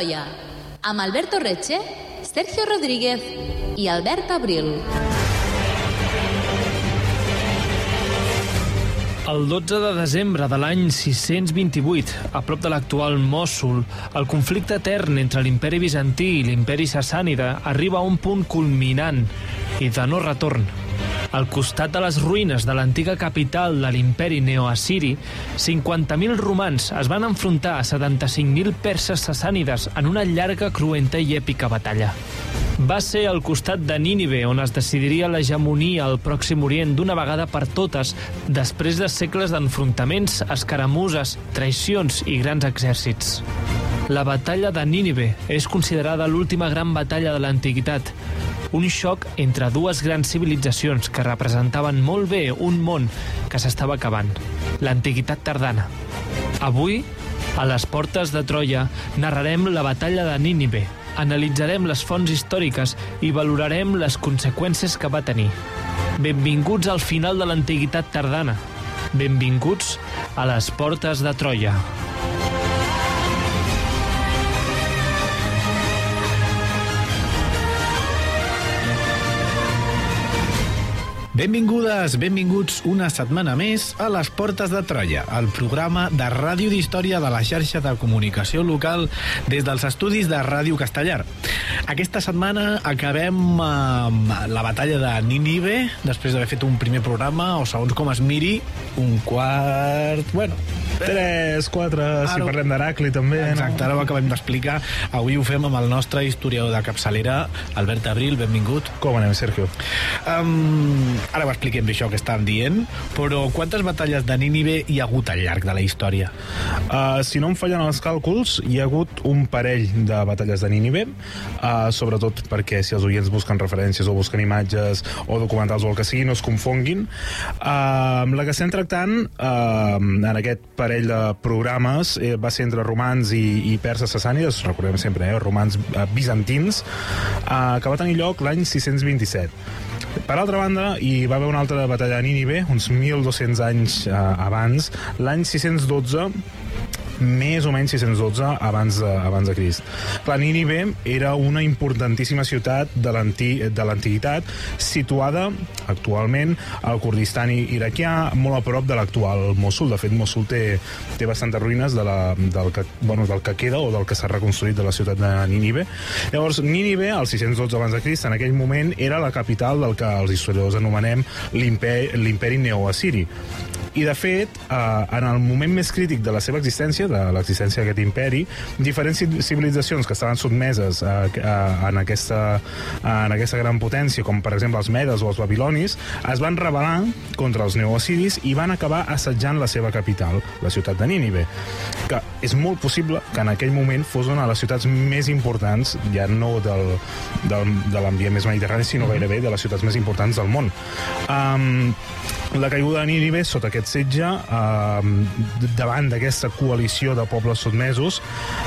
Troia, amb Alberto Reche, Sergio Rodríguez i Albert Abril. El 12 de desembre de l'any 628, a prop de l'actual Mòssul, el conflicte etern entre l'imperi bizantí i l'imperi sassànida arriba a un punt culminant i de no retorn. Al costat de les ruïnes de l'antiga capital de l'imperi neoassiri, 50.000 romans es van enfrontar a 75.000 perses sassànides en una llarga, cruenta i èpica batalla. Va ser al costat de Nínive on es decidiria l'hegemonia al Pròxim Orient d'una vegada per totes, després de segles d'enfrontaments, escaramuses, traïcions i grans exèrcits. La batalla de Nínive és considerada l'última gran batalla de l'antiguitat, un xoc entre dues grans civilitzacions que representaven molt bé un món que s'estava acabant, l'antiguitat tardana. Avui, a les portes de Troia, narrarem la batalla de Nínive, analitzarem les fonts històriques i valorarem les conseqüències que va tenir. Benvinguts al final de l'antiguitat tardana. Benvinguts a les portes de Troia. Benvingudes, benvinguts una setmana més a les Portes de Troia, el programa de ràdio d'història de la xarxa de comunicació local des dels estudis de Ràdio Castellar. Aquesta setmana acabem amb la batalla de Nínive, després d'haver fet un primer programa, o segons com es miri, un quart... Bueno, 3, 4, si Ara- parlem d'Heracli també. Exacte, ara ho acabem d'explicar. Avui ho fem amb el nostre historiador de capçalera, Albert Abril, benvingut. Com anem, Sergio? Um, ara ho expliquem això que estàvem dient, però quantes batalles de Nínive hi ha hagut al llarg de la història? Uh, si no em fallen els càlculs, hi ha hagut un parell de batalles de Nínive, uh, sobretot perquè si els oients busquen referències o busquen imatges o documentals o el que sigui, no es confonguin. Uh, la que estem tractant uh, en aquest parell de programes eh, va ser entre romans i, i perses sassànides, recordem sempre, eh, romans uh, bizantins, uh, que va tenir lloc l'any 627. Per altra banda, hi va haver una altra batalla a Nínive, uns 1.200 anys eh, abans, l'any 612, més o menys 612 abans de, abans de Crist. Clar, Nínive era una importantíssima ciutat de l'anti- de l'antiguitat situada actualment al Kurdistan iraquià, molt a prop de l'actual Mossul. De fet, Mossul té, té bastantes ruïnes de la, del, que, bueno, del que queda o del que s'ha reconstruït de la ciutat de Nínive. Llavors, Nínive, al 612 abans de Crist, en aquell moment era la capital del que els historiadors anomenem l'imperi neoassiri. I, de fet, eh, en el moment més crític de la seva existència, de l'existència d'aquest imperi, diferents ci- civilitzacions que estaven sotmeses a, a, en, aquesta, en aquesta gran potència, com per exemple els medes o els babilonis, es van rebel·lar contra els neoassiris i van acabar assetjant la seva capital, la ciutat de Nínive, que és molt possible que en aquell moment fos una de les ciutats més importants, ja no del, del, de l'ambient més mediterrani, sinó gairebé de les ciutats més importants del món. Um, la caiguda de Nínive sota aquest setge, eh, davant d'aquesta coalició de pobles sotmesos,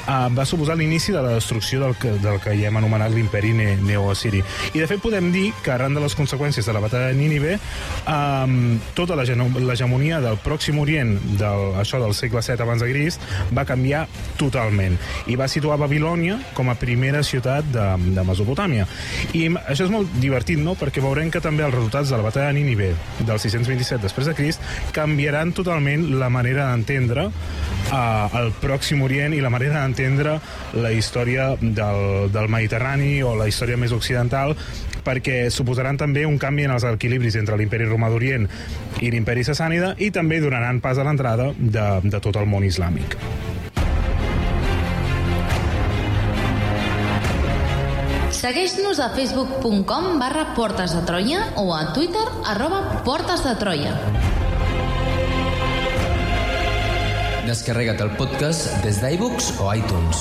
eh, va suposar l'inici de la destrucció del que, del que ja hem anomenat l'imperi ne neoassiri. I de fet podem dir que arran de les conseqüències de la batalla de Nínive, eh, tota l'hegemonia del Pròxim Orient, del, això del segle VII abans de Crist, va canviar totalment i va situar Babilònia com a primera ciutat de, de Mesopotàmia. I això és molt divertit, no?, perquè veurem que també els resultats de la batalla de Nínive del 627 després de Crist canviaran totalment la manera d'entendre uh, el Pròxim Orient i la manera d'entendre la història del, del Mediterrani o la història més occidental perquè suposaran també un canvi en els equilibris entre l'imperi romà d'Orient i l'imperi sassànida i també donaran pas a l'entrada de, de tot el món islàmic. Segueix-nos a facebook.com barra Portes de Troia o a Twitter arroba Portes de Troia. Descarrega't el podcast des d'iBooks o iTunes.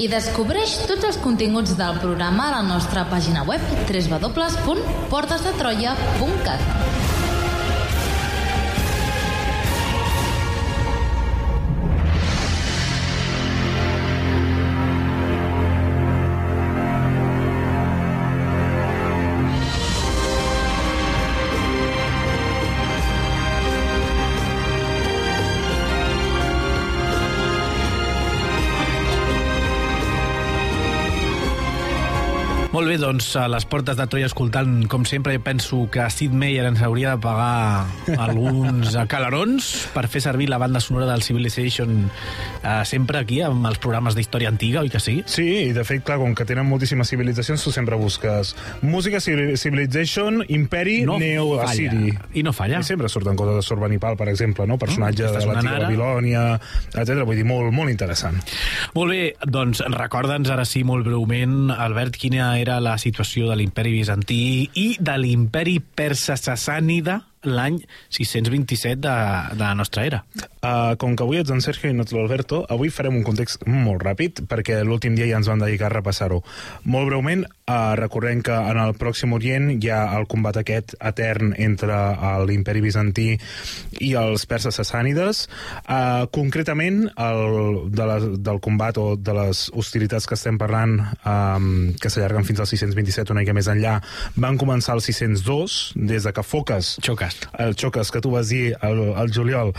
I descobreix tots els continguts del programa a la nostra pàgina web www.portesdetroia.cat Molt bé, doncs, a les portes de Troia escoltant, com sempre, jo penso que Sid Meier ens hauria de pagar alguns calarons per fer servir la banda sonora del Civilization eh, sempre aquí, amb els programes d'història antiga, oi que sí? Sí, i de fet, clar, com que tenen moltíssimes civilitzacions, tu sempre busques música, civil- Civilization, Imperi, No Neo, falla. Assiri. I no falla. I sempre surten coses de Sorbanipal, per exemple, no? personatge Mm, de l'antiga. Babilònia, etc. Vull dir, molt, molt interessant. Molt bé, doncs recorda'ns ara sí molt breument, Albert, quina era la situació de l'imperi bizantí i de l'imperi persa-sassànida l'any 627 de, de la nostra era. Uh, com que avui ets en Sergio i no ets l'Alberto, avui farem un context molt ràpid, perquè l'últim dia ja ens van dedicar a repassar-ho. Molt breument, uh, recordem que en el Pròxim Orient hi ha el combat aquest etern entre l'imperi bizantí i els perses sassànides. Uh, concretament, el, de la, del combat o de les hostilitats que estem parlant, um, que s'allarguen fins al 627, una mica més enllà, van començar al 602, des de que Foques Xoques. el Xoques, que tu vas dir el, el juliol,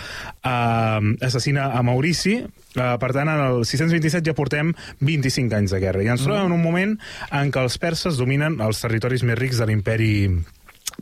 eh, assassina a Maurici, eh, per tant, en el 627 ja portem 25 anys de guerra. I ens trobem en un moment en què els perses dominen els territoris més rics de l'imperi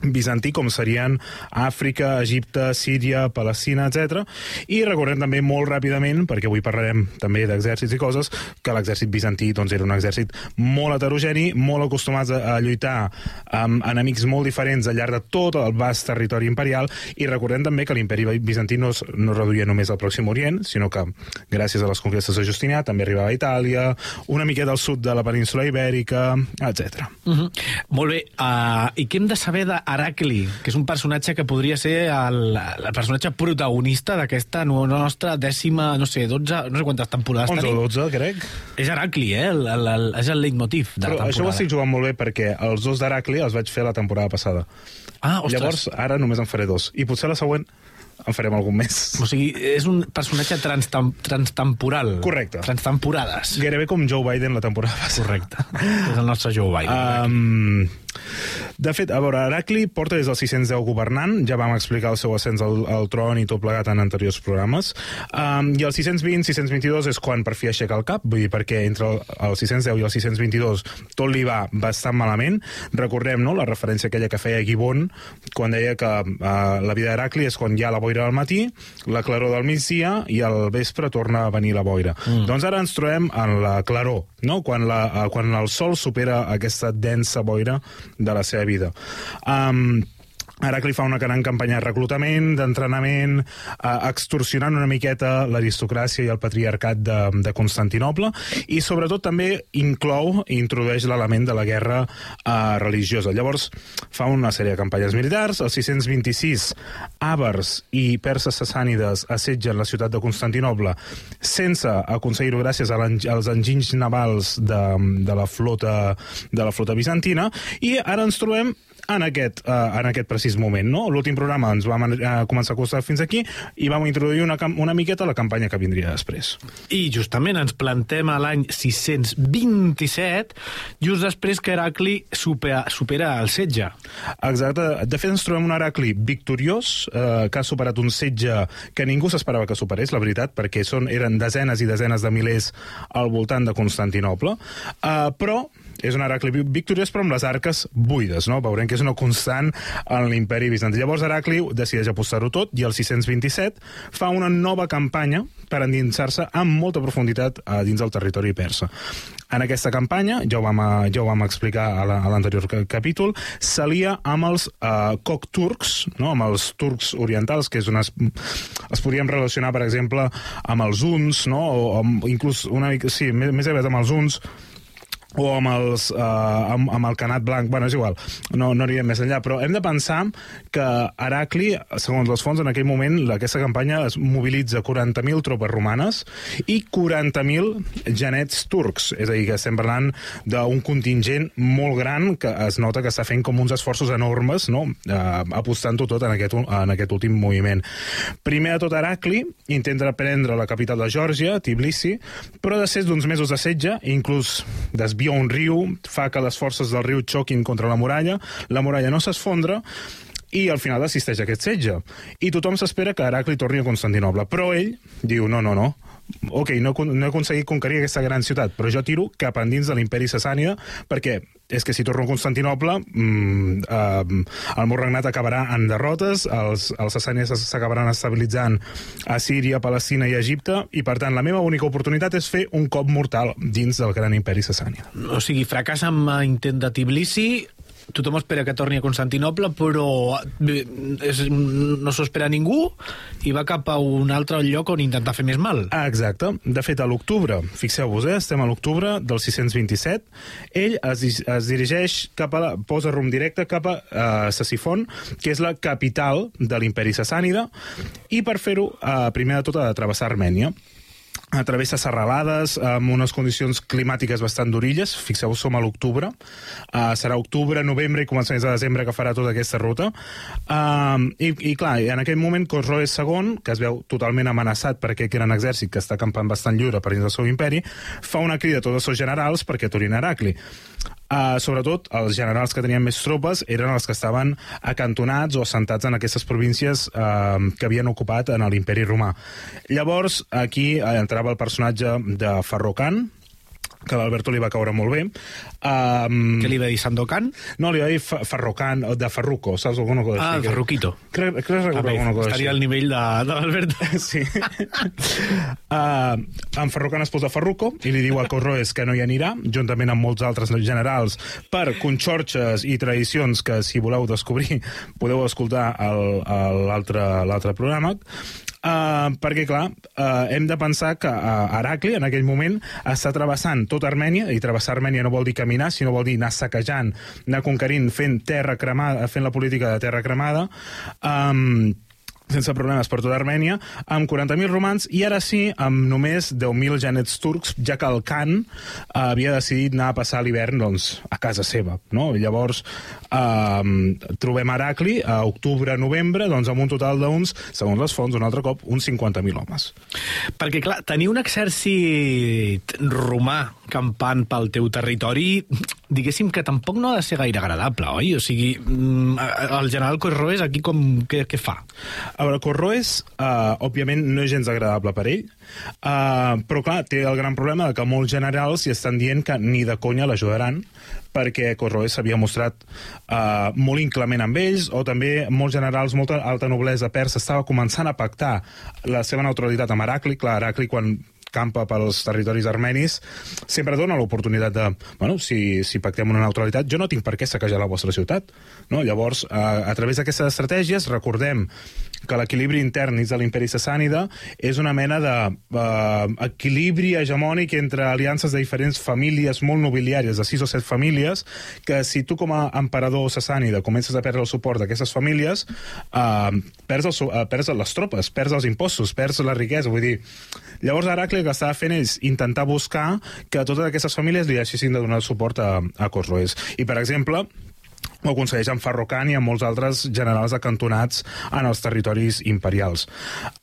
bizantí, com serien Àfrica, Egipte, Síria, Palestina, etc. I recordem també molt ràpidament, perquè avui parlarem també d'exèrcits i coses, que l'exèrcit bizantí doncs, era un exèrcit molt heterogeni, molt acostumats a, lluitar amb enemics molt diferents al llarg de tot el vast territori imperial, i recordem també que l'imperi bizantí no es, no reduïa només al Pròxim Orient, sinó que, gràcies a les conquestes de Justinià, també arribava a Itàlia, una miqueta al sud de la península ibèrica, etc. Uh -huh. Molt bé, uh, i què hem de saber d'Heracli, que és un personatge que podria ser el, el personatge protagonista d'aquesta no- nostra dècima, no sé, 12, no sé quantes temporades 11 o tenim. 12, crec. És Heracli, eh? El, el, el, és el leitmotiv de Però la això ho temporada. estic jugant molt bé perquè els dos d'Heracli els vaig fer la temporada passada. Ah, ostres. Llavors, ara només en faré dos. I potser la següent en farem algun més. O sigui, és un personatge transtem transtemporal. Correcte. Transtemporades. Gairebé com Joe Biden la temporada passada. Correcte. és el nostre Joe Biden. Um, de fet, a veure, Heracli porta des del 610 governant, ja vam explicar el seu ascens al, al tron i tot plegat en anteriors programes, um, i el 620-622 és quan per fi aixeca el cap, vull dir, perquè entre el, el 610 i el 622 tot li va bastant malament. Recordem, no?, la referència aquella que feia Gibon, quan deia que uh, la vida d'Heracli és quan hi ha la boira al matí, la claror del migdia i al vespre torna a venir la boira. Mm. Doncs ara ens trobem en la claror, no?, quan, la, uh, quan el sol supera aquesta densa boira de la seva vida. Um, Heracli fa una gran campanya de reclutament, d'entrenament, eh, extorsionant una miqueta l'aristocràcia i el patriarcat de, de Constantinople, i sobretot també inclou i introdueix l'element de la guerra eh, religiosa. Llavors, fa una sèrie de campanyes militars, el 626 àvars i perses sassànides assetgen la ciutat de Constantinople sense aconseguir-ho gràcies als enginys navals de, de, la flota, de la flota bizantina, i ara ens trobem en aquest, uh, en aquest precís moment. No? L'últim programa ens vam uh, començar a costar fins aquí i vam introduir una, una miqueta la campanya que vindria després. I justament ens plantem a l'any 627, just després que Heracli supera, supera el setge. Exacte. De fet, ens trobem un Heracli victoriós, eh, que ha superat un setge que ningú s'esperava que superés, la veritat, perquè són, eren desenes i desenes de milers al voltant de Constantinople, eh, però és un Heracli vi- victoriós però amb les arques buides, no? Veurem que és una constant en l'imperi bizantí. Llavors Heracli decideix apostar-ho tot i el 627 fa una nova campanya per endinsar-se amb molta profunditat a dins del territori persa. En aquesta campanya, ja ho vam, eh, ja ho vam explicar a la- l'anterior ca- capítol, s'alia amb els uh, coc turcs, no? amb els turcs orientals, que és unes... es podríem relacionar, per exemple, amb els uns, no? o amb, inclús una mica, sí, més, més aviat amb els uns, o amb, els, uh, amb, amb el canat blanc, bueno, és igual, no, no anirem més enllà, però hem de pensar que Heracli, segons les fonts, en aquell moment, aquesta campanya es mobilitza 40.000 tropes romanes i 40.000 genets turcs, és a dir, que estem parlant d'un contingent molt gran que es nota que està fent com uns esforços enormes, no?, uh, apostant-ho tot en aquest, en aquest últim moviment. Primer de tot, Heracli intenta prendre la capital de Geòrgia, Tbilisi, però després d'uns mesos de setge, inclús desvia un riu, fa que les forces del riu xoquin contra la muralla, la muralla no s'esfondra, i al final assisteix a aquest setge. I tothom s'espera que Heracli torni a Constantinople. Però ell diu, no, no, no, ok, no, no he aconseguit conquerir aquesta gran ciutat, però jo tiro cap endins de l'imperi sassànida perquè és que si torno a Constantinople mm, eh, el meu regnat acabarà en derrotes, els, els sassànides s'acabaran estabilitzant a Síria, Palestina i Egipte, i per tant la meva única oportunitat és fer un cop mortal dins del gran imperi sassànida. O sigui, fracàs amb intent de Tbilisi, tothom espera que torni a Constantinople, però és, no s'ho espera ningú i va cap a un altre lloc on intentar fer més mal. Ah, exacte. De fet, a l'octubre, fixeu-vos, eh, estem a l'octubre del 627, ell es, es dirigeix cap a la, posa rumb directe cap a uh, Sassifon, que és la capital de l'imperi sassànida, i per fer-ho, uh, primer de tot, ha de travessar Armènia travessa serralades amb unes condicions climàtiques bastant durilles. Fixeu-vos, som a l'octubre. Uh, serà octubre, novembre i començaments de desembre que farà tota aquesta ruta. Uh, i, I clar, en aquell moment Cosroes II, que es veu totalment amenaçat per aquest gran exèrcit que està acampant bastant lliure per dins del seu imperi, fa una crida a tots els seus generals perquè aturin Heracli. Uh, sobretot, els generals que tenien més tropes eren els que estaven acantonats o assentats en aquestes províncies uh, que havien ocupat en l'imperi romà. Llavors, aquí entrava el personatge de Ferrocan, que l'Alberto li va caure molt bé. Um, Què li va dir, Sandokan? No, li va dir Ferrocan, de Ferruco, saps alguna cosa ah, així? Ah, Ferruquito. Crec, crec que recordo alguna cosa estaria així. al nivell de, de l'Alberto. Sí. uh, en Ferrocan es posa Ferruco i li diu a Corroes que no hi anirà, juntament amb molts altres generals, per conxorxes i tradicions que, si voleu descobrir, podeu escoltar l'altre programa. Uh, perquè, clar, uh, hem de pensar que uh, Heracli, en aquell moment, està travessant tota Armènia, i travessar Armènia no vol dir caminar, sinó vol dir anar saquejant, anar conquerint, fent terra cremada, fent la política de terra cremada, um, sense problemes per tota Armènia, amb 40.000 romans i ara sí, amb només 10.000 genets turcs, ja que el Khan eh, havia decidit anar a passar l'hivern doncs, a casa seva. No? Llavors eh, trobem Heracli a octubre-novembre doncs, amb un total d'uns, segons les fonts, un altre cop, uns 50.000 homes. Perquè, clar, tenir un exèrcit romà campant pel teu territori, diguéssim que tampoc no ha de ser gaire agradable, oi? O sigui, mm, el general Corroes aquí com, què, què fa? A veure, Corroes, uh, òbviament, no és gens agradable per ell, uh, però clar, té el gran problema que molts generals hi estan dient que ni de conya l'ajudaran, perquè Corroes s'havia mostrat uh, molt inclement amb ells, o també molts generals, molta alta noblesa persa estava començant a pactar la seva neutralitat amb Heracli. Clar, Heracli, quan campa pels territoris armenis, sempre dona l'oportunitat de, bueno, si, si pactem una neutralitat, jo no tinc per què saquejar la vostra ciutat. No? Llavors, a, a través d'aquestes estratègies, recordem que l'equilibri intern de l'imperi sassànida és una mena d'equilibri uh, hegemònic entre aliances de diferents famílies molt nobiliàries, de sis o set famílies, que si tu com a emperador sassànida comences a perdre el suport d'aquestes famílies, uh, perds, el, uh, perds les tropes, perds els impostos, perds la riquesa, vull dir... Llavors Heracli el que estava fent és intentar buscar que totes aquestes famílies li deixessin de donar suport a, a Cosroes. I, per exemple, ho aconsegueix amb Farrocan i amb molts altres generals acantonats en els territoris imperials.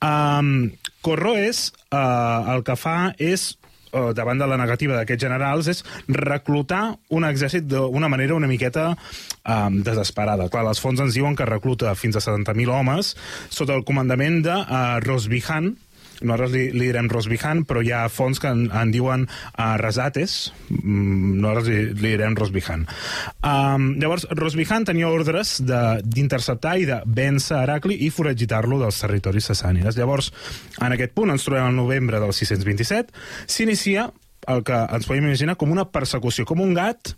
Um, Corroes uh, el que fa és uh, davant de la negativa d'aquests generals és reclutar un exèrcit d'una manera una miqueta um, desesperada. Clar, les fonts ens diuen que recluta fins a 70.000 homes sota el comandament de uh, Rosbihan, nosaltres li, li direm Rosbihan, però hi ha fonts que en, en diuen uh, Rasates, mm, nosaltres li, li direm Rosbihan. Um, llavors, Rosbihan tenia ordres d'interceptar i de vèncer Heracli i foragitar-lo dels territoris sassànides. Llavors, en aquest punt, ens trobem al novembre del 627, s'inicia el que ens podem imaginar com una persecució, com un gat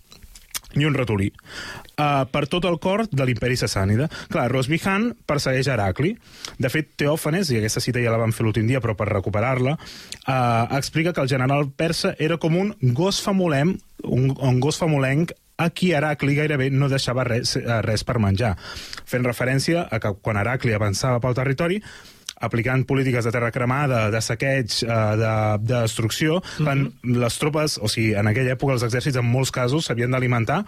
i un ratolí uh, per tot el cor de l'imperi sassànida. Clar, Rosbihan persegueix Heracli. De fet, Teòfanes, i aquesta cita ja la vam fer l'últim dia, però per recuperar-la, uh, explica que el general persa era com un gos famolem, un, un gos famolenc a qui Heracli gairebé no deixava res, eh, res per menjar, fent referència a que quan Heracli avançava pel territori aplicant polítiques de terra cremada, de saqueig, de, de destrucció, mm -hmm. les tropes, o sigui, en aquella època els exèrcits en molts casos s'havien d'alimentar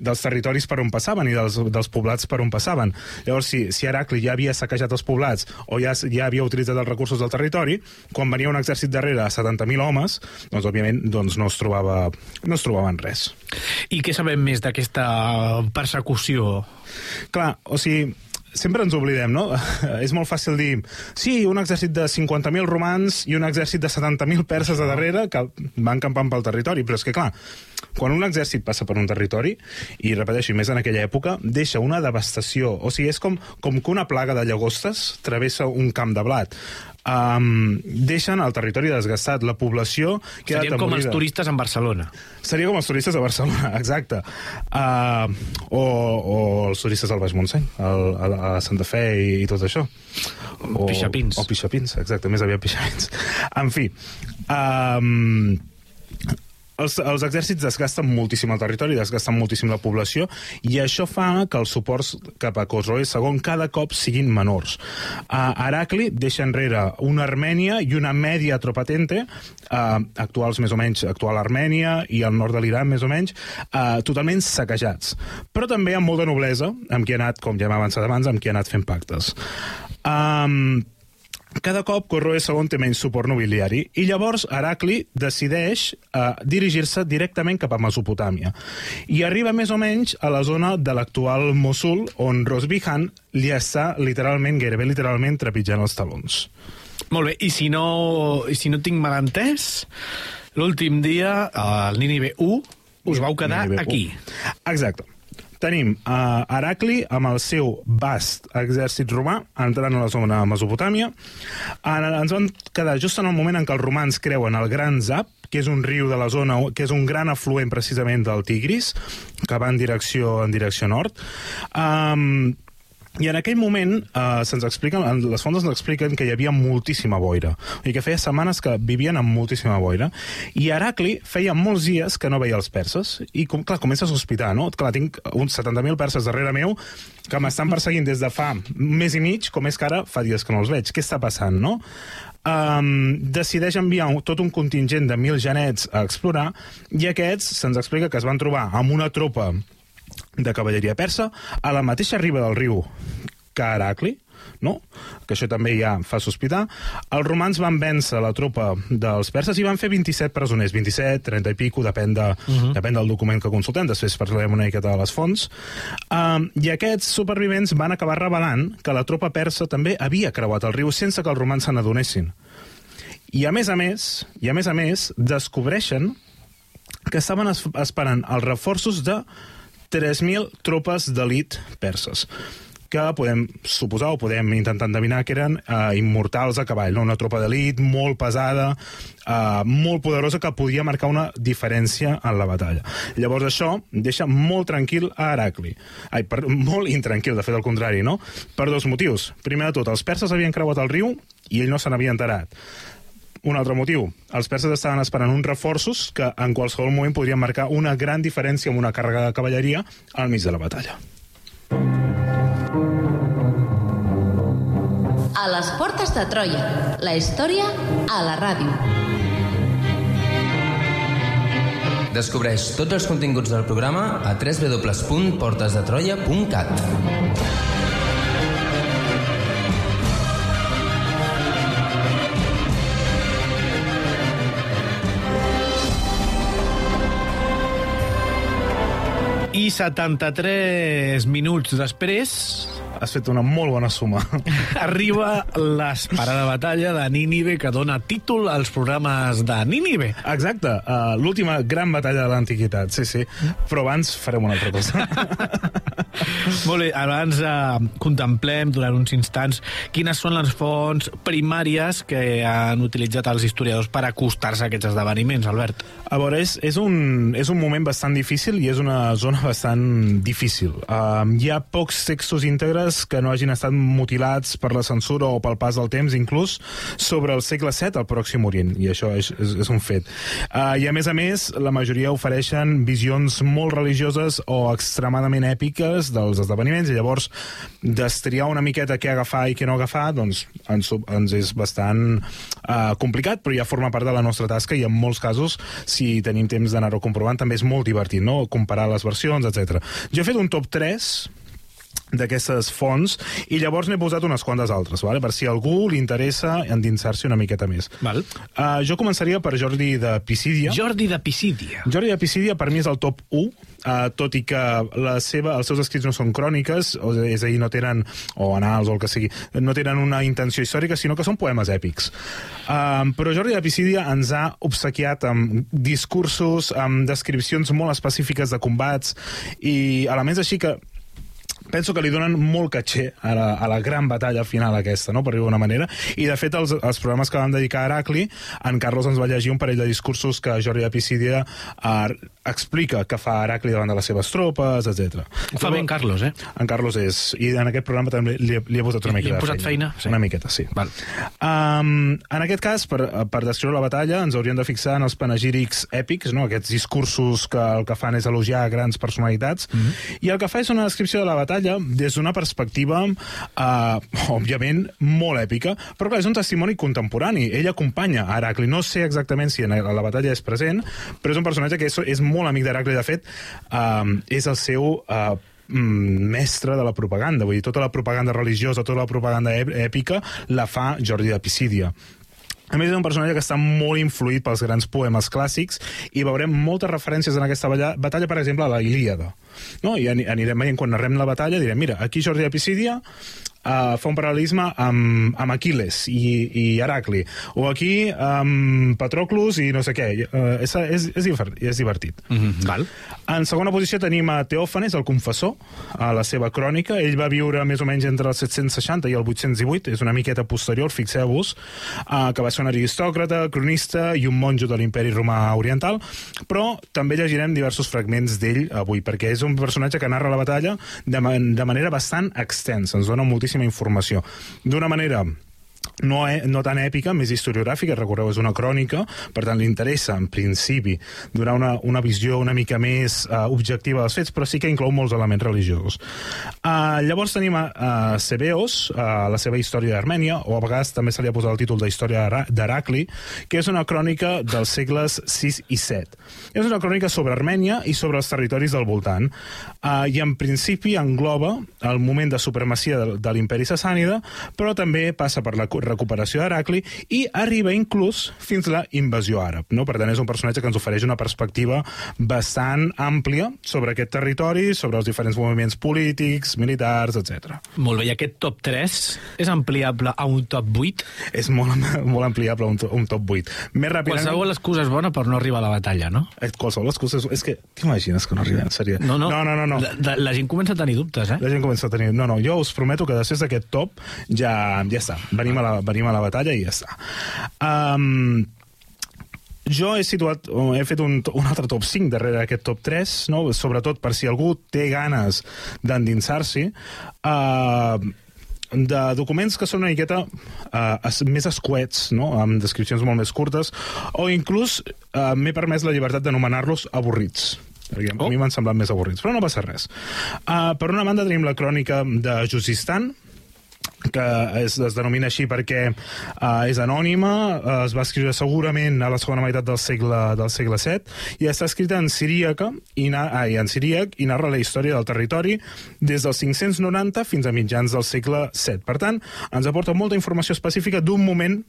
dels territoris per on passaven i dels, dels poblats per on passaven. Llavors, si, si Heracli ja havia saquejat els poblats o ja, ja havia utilitzat els recursos del territori, quan venia un exèrcit darrere a 70.000 homes, doncs, òbviament, doncs, no, es trobava, no es trobaven res. I què sabem més d'aquesta persecució? Clar, o sigui, sempre ens oblidem, no? és molt fàcil dir, sí, un exèrcit de 50.000 romans i un exèrcit de 70.000 perses a darrere que van campant pel territori, però és que, clar, quan un exèrcit passa per un territori, i repeteixo, més en aquella època, deixa una devastació. O sigui, és com, com que una plaga de llagostes travessa un camp de blat. Um, deixen el territori desgastat, la població queda Serien com els turistes en Barcelona. Seria com els turistes a Barcelona, exacte. Uh, o, o els turistes al Baix Montseny, al, a, a Santa Fe i, i tot això. O, Pixapins. O Pixapins, exacte, més aviat Pixapins. En fi, um, els, els exèrcits desgasten moltíssim el territori, desgasten moltíssim la població, i això fa que els suports cap a Cosroe II cada cop siguin menors. A Heracli deixa enrere una Armènia i una mèdia tropatente, uh, actuals més o menys, actual Armènia i el nord de l'Iran més o menys, uh, totalment saquejats. Però també amb molta noblesa, amb qui ha anat, com ja hem avançat abans, amb qui ha anat fent pactes. Um, cada cop Corroe II té menys suport nobiliari i llavors Heracli decideix eh, dirigir-se directament cap a Mesopotàmia i arriba més o menys a la zona de l'actual Mosul on Rosbihan li està literalment, gairebé literalment, trepitjant els talons. Molt bé, i si no, i si no tinc mal entès, l'últim dia, al Nínive 1, us vau quedar aquí. Exacte. Tenim uh, Heracli amb el seu vast exèrcit romà entrant a la zona de Mesopotàmia. Ara, ens vam quedar just en el moment en què els romans creuen el Gran Zap, que és un riu de la zona, que és un gran afluent precisament del Tigris, que va en direcció, en direcció nord. Um, i en aquell moment eh, se'ns expliquen, les fonts ens expliquen que hi havia moltíssima boira, i que feia setmanes que vivien amb moltíssima boira, i Heracli feia molts dies que no veia els perses, i com, clar, comença a sospitar, no? Clar, tinc uns 70.000 perses darrere meu que m'estan perseguint des de fa mes i mig, com és que ara fa dies que no els veig. Què està passant, no? Um, decideix enviar un, tot un contingent de mil genets a explorar i aquests se'ns explica que es van trobar amb una tropa de cavalleria persa a la mateixa riba del riu que Heracli, no? que això també ja fa sospitar, els romans van vèncer la tropa dels perses i van fer 27 presoners, 27, 30 i pico, depèn, de, uh -huh. depèn del document que consultem, després parlarem una miqueta de les fonts, um, i aquests supervivents van acabar revelant que la tropa persa també havia creuat el riu sense que els romans se n'adonessin. I a més a més, i a més a més, descobreixen que estaven es esperant els reforços de 3.000 tropes d'elit perses que podem suposar o podem intentar endevinar que eren eh, immortals a cavall, no? una tropa d'elit molt pesada, eh, molt poderosa, que podia marcar una diferència en la batalla. Llavors això deixa molt tranquil a Heracli. Ai, per, molt intranquil, de fet, al contrari, no? Per dos motius. Primer de tot, els perses havien creuat el riu i ell no se n'havia enterat. Un altre motiu, els perses estaven esperant uns reforços que en qualsevol moment podrien marcar una gran diferència amb una càrrega de cavalleria al mig de la batalla. A les portes de Troia. La història a la ràdio. Descobreix tots els continguts del programa a www.portesdetroia.cat. I 73 minuts després Has fet una molt bona suma. arriba l'esperada batalla de Nínive que dona títol als programes de Nínive. Exacte, uh, l'última gran batalla de l'antiguitat, sí, sí. Però abans farem una altra cosa. Molt bé, abans eh, contemplem durant uns instants quines són les fonts primàries que han utilitzat els historiadors per acostar-se a aquests esdeveniments, Albert. A veure, és, és, un, és un moment bastant difícil i és una zona bastant difícil. Uh, hi ha pocs textos íntegres que no hagin estat mutilats per la censura o pel pas del temps, inclús sobre el segle VII al Pròxim Orient, i això és, és, és un fet. Uh, I a més a més, la majoria ofereixen visions molt religioses o extremadament èpiques dels esdeveniments, i llavors destriar una miqueta què agafar i què no agafar, doncs ens, ens és bastant uh, complicat, però ja forma part de la nostra tasca i en molts casos, si tenim temps d'anar-ho comprovant, també és molt divertit, no?, comparar les versions, etc. Jo he fet un top 3 d'aquestes fonts i llavors n'he posat unes quantes altres, vale? per si algú li interessa endinsar-s'hi una miqueta més. Val. Uh, jo començaria per Jordi de Pisídia. Jordi de Pisídia. Jordi de Pisídia per mi és el top 1, uh, tot i que la seva, els seus escrits no són cròniques, o, és a dir, no tenen, o anals o el que sigui, no tenen una intenció històrica, sinó que són poemes èpics. Uh, però Jordi de Pisídia ens ha obsequiat amb discursos, amb descripcions molt específiques de combats i elements així que penso que li donen molt caché a la, a la gran batalla final aquesta, no? per dir-ho d'una manera, i de fet els, els programes que vam dedicar a Heracli, en Carlos ens va llegir un parell de discursos que Jordi de Pisídia uh, explica que fa Heracli davant de les seves tropes, etc. Ho fa ben Carlos, eh? En Carlos és, i en aquest programa també li, li he posat una miqueta li posat de feina? Sí. Una miqueta, sí. Val. Um, en aquest cas, per, per descriure la batalla, ens hauríem de fixar en els panegírics èpics, no? aquests discursos que el que fan és elogiar grans personalitats, mm -hmm. i el que fa és una descripció de la batalla des d'una perspectiva, uh, òbviament, molt èpica, però clar, és un testimoni contemporani. Ell acompanya Heracli. No sé exactament si en la la batalla és present, però és un personatge que és, és molt amic d'Heracli. De fet, uh, és el seu... Uh, mm, mestre de la propaganda, vull dir, tota la propaganda religiosa, tota la propaganda èpica la fa Jordi de Pisídia. A més, és un personatge que està molt influït pels grans poemes clàssics i veurem moltes referències en aquesta batalla, per exemple, a la Ilíada. No? I ani- anirem veient, quan narrem la batalla, direm, mira, aquí Jordi de Pisídia uh, fa un paral·lelisme amb, amb Aquiles i, i Heracli, o aquí amb Patroclus i no sé què. Uh, és, és, és, és divertit. Mm -hmm. Val. En segona posició tenim a Teòfanes, el confessor, a la seva crònica. Ell va viure més o menys entre el 760 i el 818, és una miqueta posterior, fixeu-vos, uh, que va ser un aristòcrata, cronista i un monjo de l'imperi romà oriental, però també llegirem diversos fragments d'ell avui, perquè és un personatge que narra la batalla de, ma de manera bastant extensa, ens dona moltíssima informació. D'una manera no, e no tan èpica, més historiogràfica, recordeu, és una crònica, per tant li interessa, en principi, donar una, una visió una mica més uh, objectiva dels fets, però sí que inclou molts elements religiosos. Uh, llavors tenim a, a Sebeos, uh, la seva història d'Armènia, o a vegades també se li ha posat el títol d'Història d'Hera- d'Heracli, que és una crònica dels segles 6 i 7. És una crònica sobre Armènia i sobre els territoris del voltant, uh, i en principi engloba el moment de supremacia de, de l'imperi sassànida, però també passa per la recuperació d'Heracli i arriba inclús fins la invasió àrab. No? Per tant, és un personatge que ens ofereix una perspectiva bastant àmplia sobre aquest territori, sobre els diferents moviments polítics, militars, etc. Molt bé, i aquest top 3 és ampliable a un top 8? És molt, molt ampliable un, to- un top 8. Més ràpidament... Qualsevol excusa és bona per no arribar a la batalla, no? Qualsevol excusa... És, és que t'imagines que no arribem? Seria... No, no. no, no, no, no. La, la gent comença a tenir dubtes, eh? La gent comença a tenir... No, no, jo us prometo que després d'aquest top ja, ja està. Venim a, la, venim a la batalla i ja està. Um, jo he situat, he fet un, un altre top 5 darrere d'aquest top 3, no? sobretot per si algú té ganes d'endinsar-s'hi. Uh, de documents que són una miqueta uh, més escuets, no? amb descripcions molt més curtes, o inclús uh, m'he permès la llibertat d'anomenar-los avorrits perquè Oh. a mi m'han semblat més avorrits, però no passa res. Uh, per una banda tenim la crònica de Jusistan, que es, es denomina així perquè uh, és anònima, uh, es va escriure segurament a la segona meitat del segle, del segle VII i està escrita en siríaca i, na, ah, i en siríac i narra la història del territori des dels 590 fins a mitjans del segle VII. Per tant, ens aporta molta informació específica d'un moment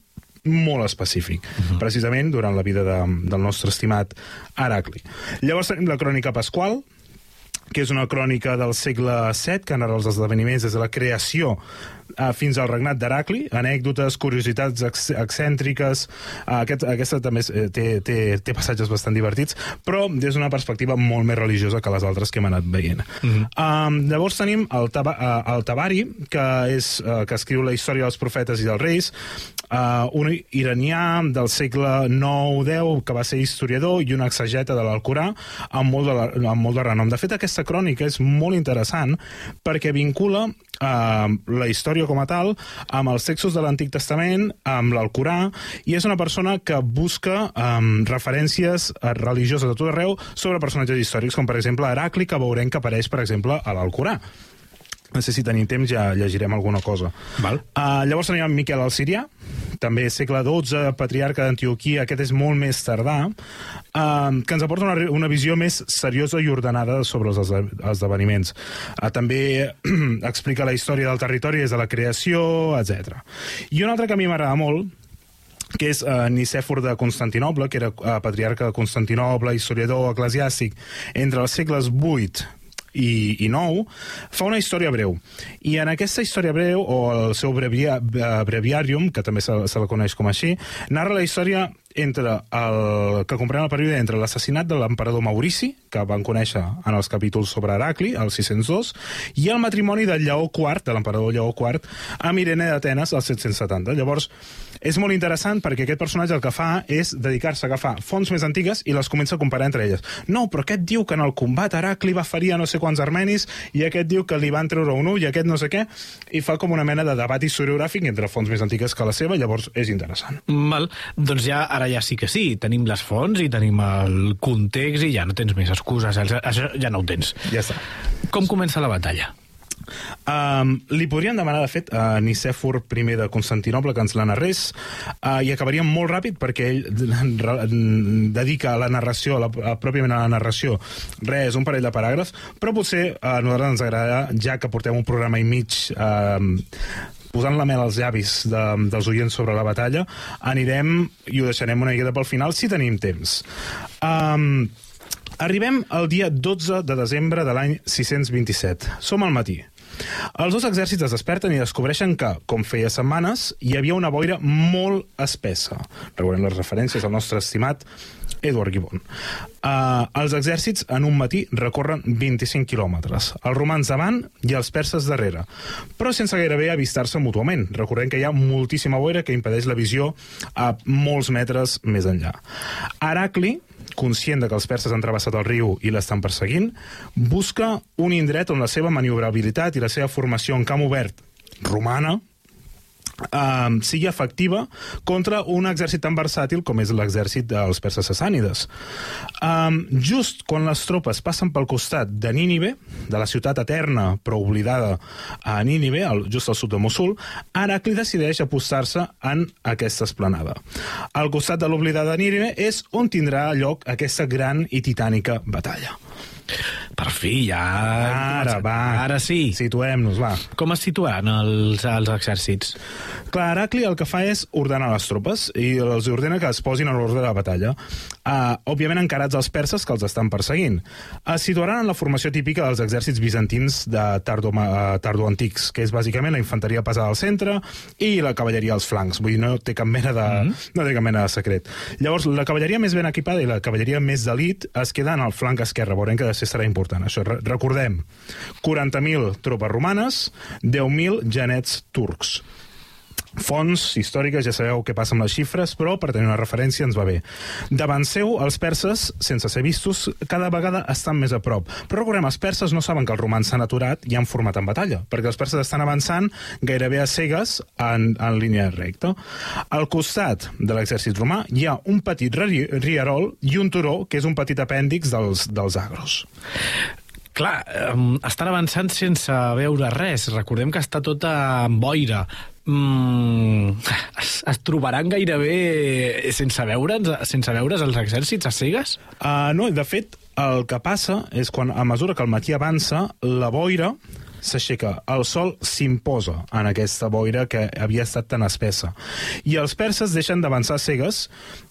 molt específic, uh -huh. precisament durant la vida de, del nostre estimat Heracli. Llavors tenim la crònica pasqual, que és una crònica del segle VII que narra els esdeveniments des de la creació uh, fins al regnat d'Heracli, anècdotes, curiositats ex excèntriques, uh, aquest, aquesta també és, eh, té, té, té passatges bastant divertits, però des d'una perspectiva molt més religiosa que les altres que hem anat veient. Mm -hmm. um, llavors tenim el, taba, uh, el Tabari, que, és, uh, que escriu la història dels profetes i dels reis, uh, un iranià del segle IX-X que va ser historiador i un exegeta de l'Alcorà amb, molt de la- amb molt de renom. De fet, aquesta crònica és molt interessant perquè vincula uh, la història com a tal amb els textos de l'Antic Testament, amb l'Alcorà, i és una persona que busca um, referències eh, religioses de tot arreu sobre personatges històrics, com per exemple Heracli, que veurem que apareix, per exemple, a l'Alcorà. No sé si tenim temps, ja llegirem alguna cosa. Val. Uh, llavors tenim en Miquel el Sirià, també segle XII, patriarca d'Antioquia, aquest és molt més tardà, eh, que ens aporta una, una visió més seriosa i ordenada sobre els esde- esdeveniments. Eh, també explica la història del territori des de la creació, etc. I un altre que a mi m'agrada molt, que és uh, Nicèfor de Constantinoble, que era uh, patriarca de Constantinoble, historiador eclesiàstic, entre els segles 8 i, i 9, fa una història breu. I en aquesta història breu, o el seu brevia, eh, breviarium, que també se, se la coneix com així, narra la història entre el, que comprèn el període entre l'assassinat de l'emperador Maurici, que van conèixer en els capítols sobre Heracli, el 602, i el matrimoni del Lleó IV, de l'emperador Lleó IV, amb Irene d'Atenes, al 770. Llavors, és molt interessant perquè aquest personatge el que fa és dedicar-se a agafar fonts més antigues i les comença a comparar entre elles. No, però aquest diu que en el combat Heracli va ferir a no sé quants armenis i aquest diu que li van treure un ull i aquest no sé què, i fa com una mena de debat historiogràfic entre fonts més antigues que la seva, llavors és interessant. Mal, doncs ja, ara ja sí que sí, tenim les fonts i tenim el context i ja no tens més excuses, això ja no ho tens. Ja està. Com comença la batalla? Um, li podrien demanar, de fet, a Nicèfor I de Constantinople que ens la narrés uh, i acabaríem molt ràpid perquè ell dedica a la narració, a la, a, pròpiament a la narració, res, un parell de paràgrafs, però potser uh, a nosaltres ens agrada, ja que portem un programa i mig uh, posant la mel als llavis de, dels oients sobre la batalla, anirem i ho deixarem una miqueta pel final si tenim temps. Um, Arribem al dia 12 de desembre de l'any 627. Som al matí. Els dos exèrcits es desperten i descobreixen que, com feia setmanes, hi havia una boira molt espessa. Recordem les referències al nostre estimat Edward Gibbon. Uh, els exèrcits en un matí recorren 25 quilòmetres. Els romans davant i els perses darrere, però sense gairebé avistar-se mútuament. Recordem que hi ha moltíssima boira que impedeix la visió a molts metres més enllà. Heracli, conscient de que els perses han travessat el riu i l'estan perseguint, busca un indret on la seva maniobrabilitat i la seva formació en camp obert romana um, sigui efectiva contra un exèrcit tan versàtil com és l'exèrcit dels perses sassànides. Um, just quan les tropes passen pel costat de Nínive, de la ciutat eterna però oblidada a Nínive, al, just al sud de Mosul, Heracli decideix apostar-se en aquesta esplanada. Al costat de l'oblidada Nínive és on tindrà lloc aquesta gran i titànica batalla. Per fi, ja... Ara, va. Ara sí. Situem-nos, va. Com es situaran els, els exèrcits? Clar, Heracli el que fa és ordenar les tropes i els ordena que es posin a l'ordre de la batalla. Uh, òbviament encarats als perses que els estan perseguint. Es situaran en la formació típica dels exèrcits bizantins de tardo, uh, tardoantics, que és bàsicament la infanteria pesada al centre i la cavalleria als flancs. Vull dir, no té cap mena de, mm -hmm. no té cap mena de secret. Llavors, la cavalleria més ben equipada i la cavalleria més d'elit es queda en el flanc esquerre. Veurem que després serà important. Això, re recordem, 40.000 tropes romanes, 10.000 genets turcs. Fonts històriques, ja sabeu què passa amb les xifres, però per tenir una referència ens va bé. Davant seu, els perses, sense ser vistos, cada vegada estan més a prop. Però recordem, els perses no saben que els romans s'han aturat i han format en batalla, perquè els perses estan avançant gairebé a cegues en, en línia recta. Al costat de l'exèrcit romà hi ha un petit ri- rierol i un turó, que és un petit apèndix dels, dels agros. Clar, estan avançant sense veure res. Recordem que està tota en boira. Mm, es, es trobaran gairebé sense veure's, sense veure's els exèrcits a cegues? Uh, no, de fet, el que passa és quan, a mesura que el matí avança, la boira s'aixeca, el sol s'imposa en aquesta boira que havia estat tan espessa. I els perses deixen d'avançar cegues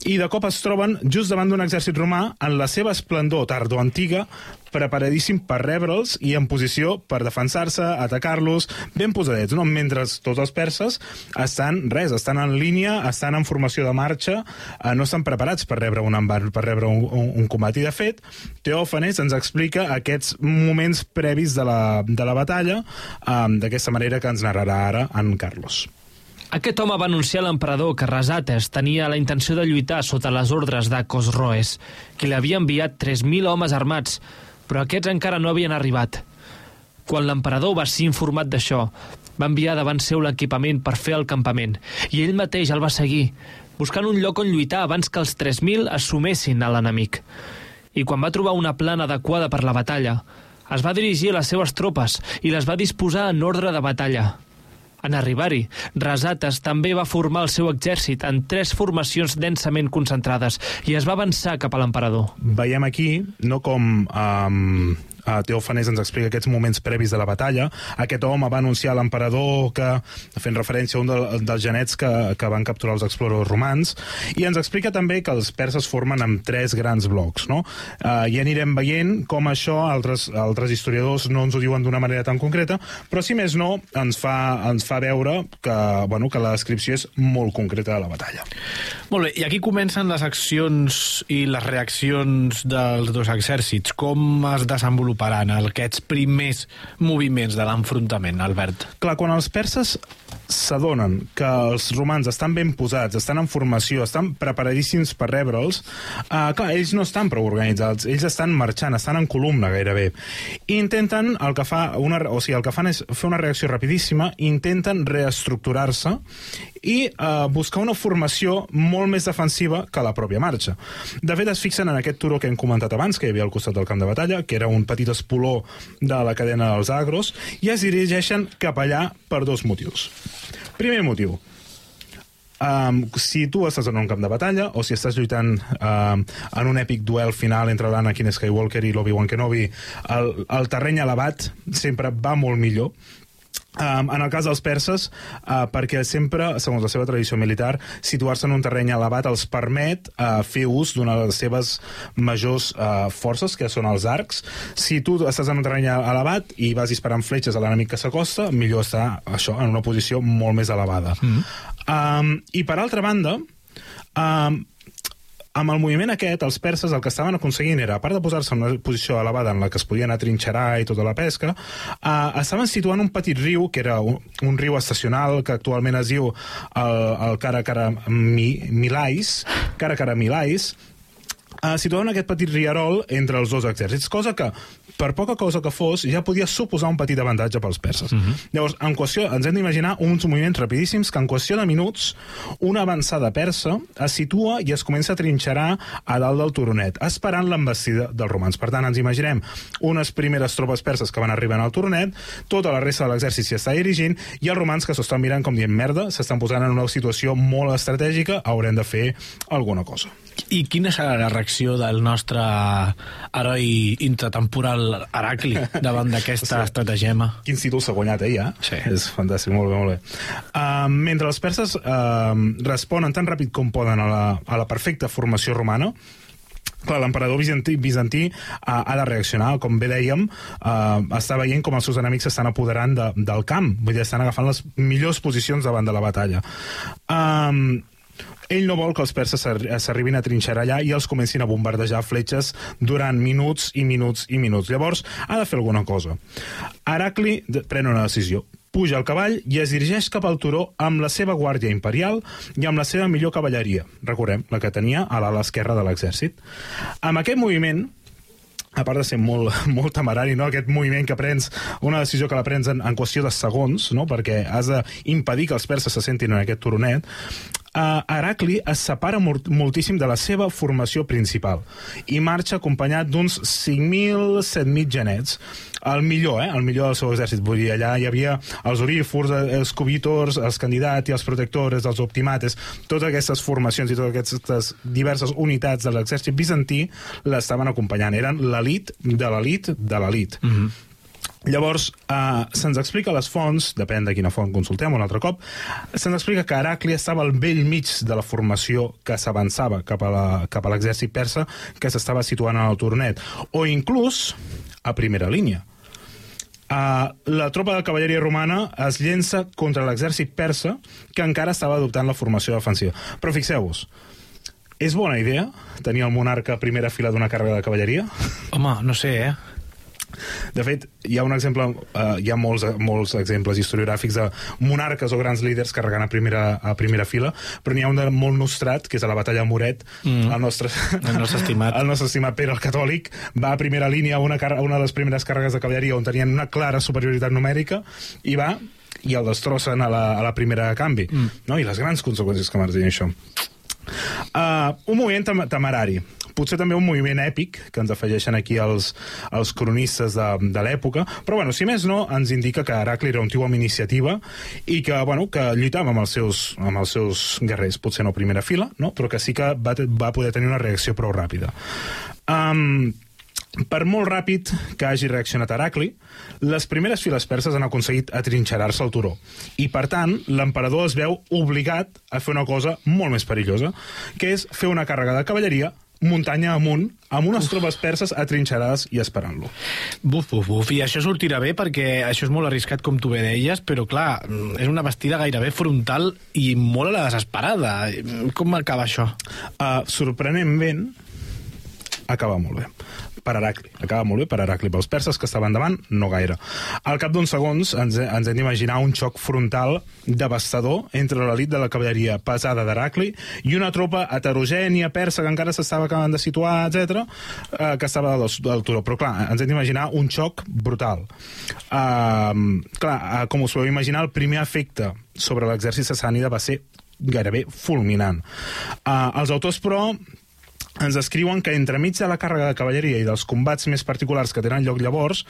i de cop es troben just davant d'un exèrcit romà en la seva esplendor tardoantiga preparadíssim per rebre'ls i en posició per defensar-se, atacar-los, ben posadets, no? Mentre tots els perses estan, res, estan en línia, estan en formació de marxa, eh, no estan preparats per rebre un embar, per rebre un, un, un combat. I, de fet, Teòfanes ens explica aquests moments previs de la, de la batalla eh, d'aquesta manera que ens narrarà ara en Carlos. Aquest home va anunciar a l'emperador que Rasates tenia la intenció de lluitar sota les ordres de Cosroes, que li havia enviat 3.000 homes armats, però aquests encara no havien arribat. Quan l'emperador va ser informat d'això, va enviar davant seu l'equipament per fer el campament, i ell mateix el va seguir, buscant un lloc on lluitar abans que els 3.000 assumessin a l'enemic. I quan va trobar una plana adequada per la batalla, es va dirigir a les seves tropes i les va disposar en ordre de batalla. En arribar-hi, Rasates també va formar el seu exèrcit en tres formacions densament concentrades i es va avançar cap a l'emperador. Veiem aquí, no com um, uh, Teòfanes ens explica aquests moments previs de la batalla. Aquest home va anunciar a l'emperador que, fent referència a un de, dels genets que, que van capturar els exploradors romans, i ens explica també que els perses formen amb tres grans blocs. No? Uh, I anirem veient com això altres, altres historiadors no ens ho diuen d'una manera tan concreta, però si més no, ens fa, ens fa veure que, bueno, que la descripció és molt concreta de la batalla. Molt bé, i aquí comencen les accions i les reaccions dels dos exèrcits. Com es desenvoluparan aquests primers moviments de l'enfrontament, Albert? Clar, quan els perses s'adonen que els romans estan ben posats, estan en formació, estan preparadíssims per rebre'ls, uh, clar, ells no estan prou organitzats, ells estan marxant, estan en columna gairebé. I intenten, el que, fa una, o sigui, el que fan és fer una reacció rapidíssima, intenten reestructurar-se i uh, buscar una formació molt més defensiva que la pròpia marxa. De fet, es fixen en aquest turó que hem comentat abans, que hi havia al costat del camp de batalla, que era un petit espoló de la cadena dels agros, i es dirigeixen cap allà per dos motius. Primer motiu, Um, si tu estàs en un camp de batalla o si estàs lluitant um, en un èpic duel final entre l'Anakin Skywalker i l'Obi-Wan Kenobi el, el terreny elevat sempre va molt millor Um, en el cas dels perses, uh, perquè sempre, segons la seva tradició militar, situar-se en un terreny elevat els permet uh, fer ús d'una de les seves majors uh, forces, que són els arcs. Si tu estàs en un terreny elevat i vas disparant fletxes a l'enemic que s'acosta, millor estar això en una posició molt més elevada. Mm -hmm. um, I per altra banda, um, amb el moviment aquest, els perses el que estaven aconseguint era, a part de posar-se en una posició elevada en la que es podien atrinxerar i tota la pesca, eh, estaven situant un petit riu, que era un, un riu estacional, que actualment es diu el, el Cara Cara Mi, Milais, Cara Milais, eh, situaven aquest petit riarol entre els dos exèrcits, cosa que per poca cosa que fos, ja podia suposar un petit avantatge pels perses. Uh -huh. Llavors, en qüestió, ens hem d'imaginar uns moviments rapidíssims que en qüestió de minuts una avançada persa es situa i es comença a trinxerar a dalt del turonet, esperant l'embestida dels romans. Per tant, ens imaginem unes primeres tropes perses que van arribant al turonet, tota la resta de l'exèrcit s'hi està dirigint, i els romans que s'ho estan mirant com dient merda, s'estan posant en una situació molt estratègica, haurem de fer alguna cosa. I quina serà la reacció del nostre heroi intratemporal Heracli davant d'aquesta sí. estratagema? Quin títol s'ha guanyat, eh, ja? Sí. És fantàstic, molt bé, molt bé. Uh, mentre els perses uh, responen tan ràpid com poden a la, a la perfecta formació romana, Clar, l'emperador bizantí, bizantí uh, ha de reaccionar, com bé dèiem, uh, està veient com els seus enemics s'estan apoderant de, del camp, vull dir, estan agafant les millors posicions davant de la batalla. Um, ell no vol que els perses s'arribin a trinxerar allà i els comencin a bombardejar fletxes durant minuts i minuts i minuts. Llavors, ha de fer alguna cosa. Heracli pren una decisió puja al cavall i es dirigeix cap al turó amb la seva guàrdia imperial i amb la seva millor cavalleria, recordem, la que tenia a l'ala esquerra de l'exèrcit. Amb aquest moviment, a part de ser molt, molt temerari, no? aquest moviment que prens, una decisió que la prens en, en qüestió de segons, no? perquè has d'impedir que els perses se sentin en aquest turonet, uh, Heracli es separa moltíssim de la seva formació principal i marxa acompanyat d'uns 5.000, 7.000 genets. El millor, eh? El millor del seu exèrcit. Vull dir, allà hi havia els orífors, els cubítors, els candidats i els protectors, els optimates, totes aquestes formacions i totes aquestes diverses unitats de l'exèrcit bizantí l'estaven acompanyant. Eren l'elit de l'elit de l'elit. Mm -hmm. Llavors, eh, se'ns explica les fonts, depèn de quina font consultem un altre cop, se'ns explica que Heracli estava al vell mig de la formació que s'avançava cap a l'exèrcit persa que s'estava situant en el tornet, o inclús a primera línia. Uh, la tropa de cavalleria romana es llença contra l'exèrcit persa que encara estava adoptant la formació defensiva. Però fixeu-vos, és bona idea tenir el monarca a primera fila d'una càrrega de cavalleria? Home, no sé, eh? De fet, hi ha un exemple, uh, hi ha molts, molts exemples historiogràfics de monarques o grans líders carregant a primera, a primera fila, però n'hi ha un de molt nostrat, que és a la batalla de Moret, mm. el, nostre, el nostre estimat. el nostre estimat Pere el Catòlic, va a primera línia a una, una de les primeres càrregues de cavalleria on tenien una clara superioritat numèrica, i va i el destrossen a la, a la primera canvi. Mm. No? I les grans conseqüències que van tenir això. Uh, un moviment tem temerari. potser també un moviment èpic, que ens afegeixen aquí els, els cronistes de, de l'època, però bueno, si més no, ens indica que Heracli era un tio amb iniciativa i que, bueno, que lluitava amb els seus, amb els seus guerrers, potser no a primera fila, no? però que sí que va, va poder tenir una reacció prou ràpida. Um, per molt ràpid que hagi reaccionat Heracli, les primeres files perses han aconseguit atrinxerar-se al turó. I, per tant, l'emperador es veu obligat a fer una cosa molt més perillosa, que és fer una càrrega de cavalleria muntanya amunt, amb unes tropes perses atrinxerades i esperant-lo. Buf, buf, buf. I això sortirà bé perquè això és molt arriscat, com tu bé deies, però clar, és una bastida gairebé frontal i molt a la desesperada. Com acaba això? Uh, sorprenentment, acaba molt bé per Heracli. Acaba molt bé per Heracli. Pels perses que estaven davant, no gaire. Al cap d'uns segons ens, ens hem d'imaginar un xoc frontal devastador entre l'elit de la cavalleria pesada d'Heracli i una tropa heterogènia persa que encara s'estava acabant de situar, etc eh, que estava del turó. Però clar, ens hem d'imaginar un xoc brutal. Uh, clar, uh, com us podeu imaginar, el primer efecte sobre l'exèrcit sassànida va ser gairebé fulminant. Uh, els autors, però, ens escriuen que entremig de la càrrega de cavalleria i dels combats més particulars que tenen lloc llavors,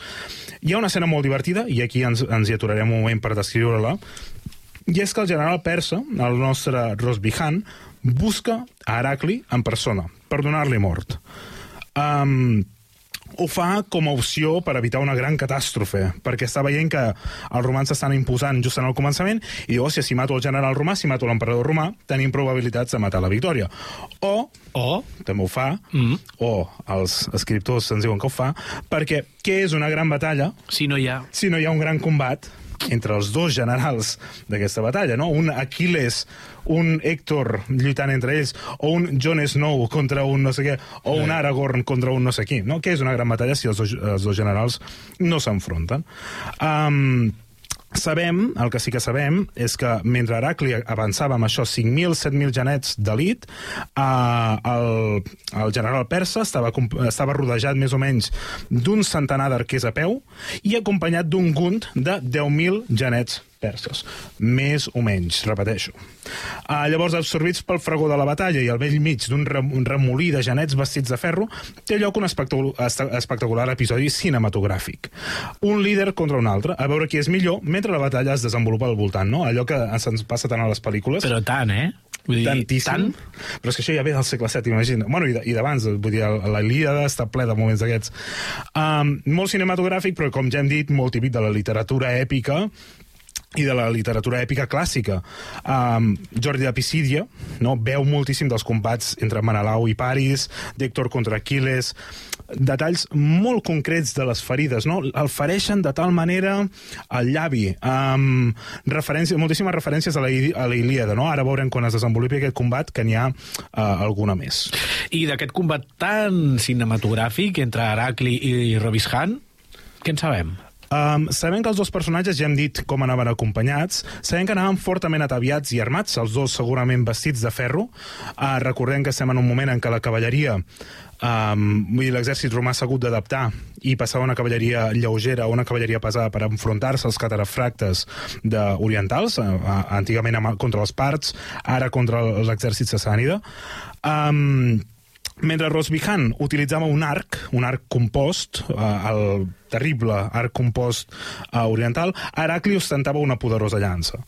hi ha una escena molt divertida, i aquí ens, ens hi aturarem un moment per descriure-la, i és que el general persa, el nostre Rosbihan, busca a Heracli en persona, per donar-li mort. Um, ho fa com a opció per evitar una gran catàstrofe, perquè està veient que els romans s'estan imposant just en el començament i diu, hòstia, si mato el general romà, si mato l'emperador romà, tenim probabilitats de matar la victòria. O, o també ho fa, mm. o els escriptors ens diuen que ho fa, perquè què és una gran batalla si no hi ha... si no hi ha un gran combat entre els dos generals d'aquesta batalla, no? Un Aquiles, un Héctor lluitant entre ells, o un Jon Snow contra un no sé què, o un Aragorn contra un no sé qui, no? Que és una gran batalla si els dos, els dos generals no s'enfronten. Um, Sabem, el que sí que sabem, és que mentre Heracli avançava amb això 5.000, 7.000 genets d'elit, eh, el, el general persa estava, estava rodejat més o menys d'un centenar d'arquers a peu i acompanyat d'un gunt de 10.000 genets perses. Més o menys, repeteixo. Uh, llavors, absorbits pel fregó de la batalla i al vell mig d'un remolí de genets vestits de ferro, té lloc un espectacular episodi cinematogràfic. Un líder contra un altre, a veure qui és millor, mentre la batalla es desenvolupa al voltant, no? Allò que se'ns passa tant a les pel·lícules. Però tant, eh? Vull dir, Tantíssim. Tant? Però és que això ja ve del segle VII, imagina. Bueno, i d'abans, vull dir, la Ilíada està ple de moments d'aquests. Um, molt cinematogràfic, però com ja hem dit, molt típic de la literatura èpica, i de la literatura èpica clàssica. Um, Jordi de Pisídia no, veu moltíssim dels combats entre Menelau i Paris, d'Hèctor contra Aquiles, detalls molt concrets de les ferides, no? El fereixen de tal manera al llavi, um, referència, moltíssimes referències a la, a la Ilíada, no? Ara veurem quan es desenvolupi aquest combat que n'hi ha uh, alguna més. I d'aquest combat tan cinematogràfic entre Heracli i Robishan, què en sabem? Um, sabem que els dos personatges ja hem dit com anaven acompanyats, sabem que anaven fortament ataviats i armats, els dos segurament vestits de ferro. Uh, recordem que estem en un moment en què la cavalleria um, l'exèrcit romà s'ha hagut d'adaptar i passar una cavalleria lleugera a una cavalleria pesada per enfrontar-se als catarafractes de orientals, uh, antigament contra els parts, ara contra l'exèrcit sassànida. Um, mentre Rosbihan utilitzava un arc, un arc compost, eh, el terrible arc compost eh, oriental, Heracli ostentava una poderosa llança.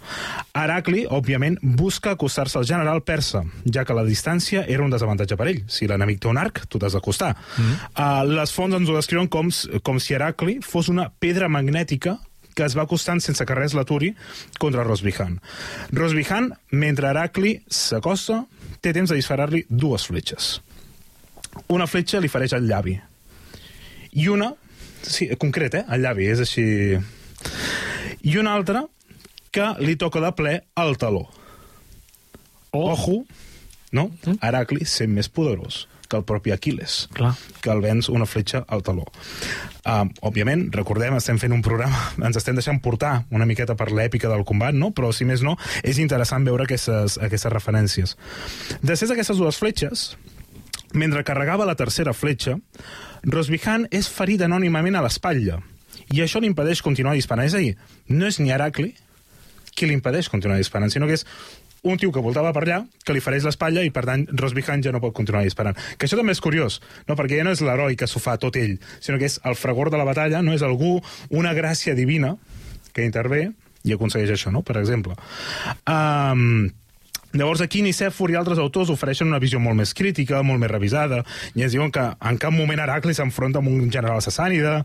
Heracli, òbviament, busca acostar-se al general persa, ja que la distància era un desavantatge per ell. Si l'enemic té un arc, tu t'has d'acostar. Mm -hmm. uh, les fonts ens ho descriuen com, com si Heracli fos una pedra magnètica que es va acostant sense que res l'aturi contra Rosbihan. Rosbihan, mentre Heracli s'acosta, té temps de disparar-li dues fletxes una fletxa li fareix al llavi. I una, sí, concret, eh? Al llavi, és així... I una altra que li toca de ple al taló. Oh. Ojo, no? Mm. Heracli sent més poderós que el propi Aquiles, Clar. que el venç una fletxa al taló. Uh, òbviament, recordem, estem fent un programa, ens estem deixant portar una miqueta per l'èpica del combat, no? però si més no, és interessant veure aquestes, aquestes referències. Després d'aquestes dues fletxes, mentre carregava la tercera fletxa, Rosbihan és ferit anònimament a l'espatlla i això li impedeix continuar disparant. És a dir, no és ni Heracli qui li impedeix continuar disparant, sinó que és un tio que voltava per allà, que li fareix l'espatlla i, per tant, Rosbihan ja no pot continuar disparant. Que això també és curiós, no? perquè ja no és l'heroi que s'ho fa tot ell, sinó que és el fragor de la batalla, no és algú, una gràcia divina que intervé i aconsegueix això, no? per exemple. Um, Llavors aquí Nicèfor i altres autors ofereixen una visió molt més crítica, molt més revisada, i ens diuen que en cap moment Heracli s'enfronta amb un general sassànida,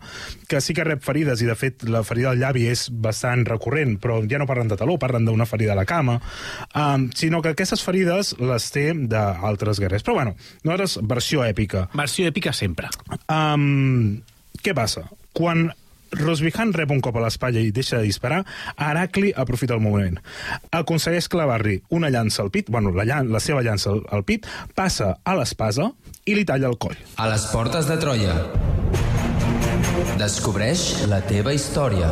que sí que rep ferides, i de fet la ferida del llavi és bastant recurrent, però ja no parlen de taló, parlen d'una ferida a la cama, um, sinó que aquestes ferides les té d'altres guerrers. Però bueno, nosaltres, versió èpica. Versió èpica sempre. Um, què passa? Quan Rosbihan rep un cop a l'espatlla i deixa de disparar, Heracli aprofita el moment. Aconsegueix clavar-li una llança al pit, bueno, la, llan la seva llança al, al pit, passa a l'espasa i li talla el coll. A les portes de Troia. Descobreix la teva història.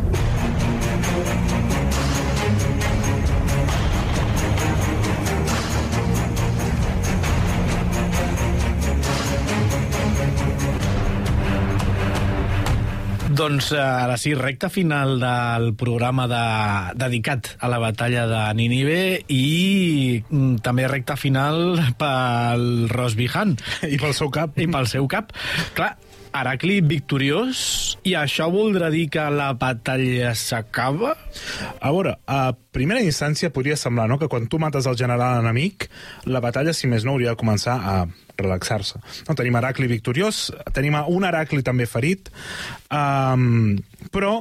Doncs eh, ara sí, recta final del programa de, dedicat a la batalla de Nínive i mm, també recta final pel Rosbihan. I pel seu cap. I pel seu cap. Clar, Heracli victoriós, i això voldrà dir que la batalla s'acaba? A veure, a primera instància podria semblar no, que quan tu mates el general enemic, la batalla, si més no, hauria de començar a relaxar-se. No, tenim Heracli victoriós, tenim un Heracli també ferit, um, però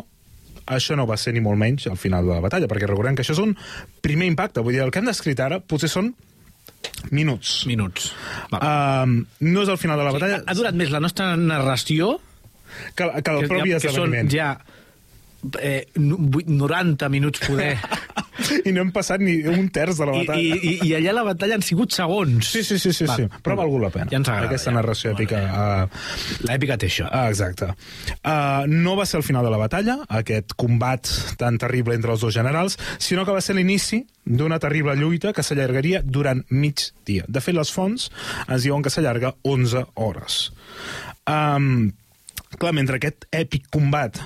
això no va ser ni molt menys al final de la batalla, perquè recordem que això és un primer impacte. Vull dir, el que hem descrit ara potser són minuts. Minuts. Um, no és el final de la batalla... Ha durat més la nostra narració que, que el propi que són esdeveniment. ja eh, nu- vuit- 90 minuts poder. I no hem passat ni un terç de la batalla. i, i, I allà la batalla han sigut segons. Sí, sí, sí, sí, Va, sí. però ha valgut la pena. Ja ens agrada, Aquesta ja. narració èpica. Uh, L'èpica té això. Ah, exacte. Uh, no va ser el final de la batalla, aquest combat tan terrible entre els dos generals, sinó que va ser l'inici d'una terrible lluita que s'allargaria durant mig dia. De fet, les fonts ens diuen que s'allarga 11 hores. Um, clar, mentre aquest èpic combat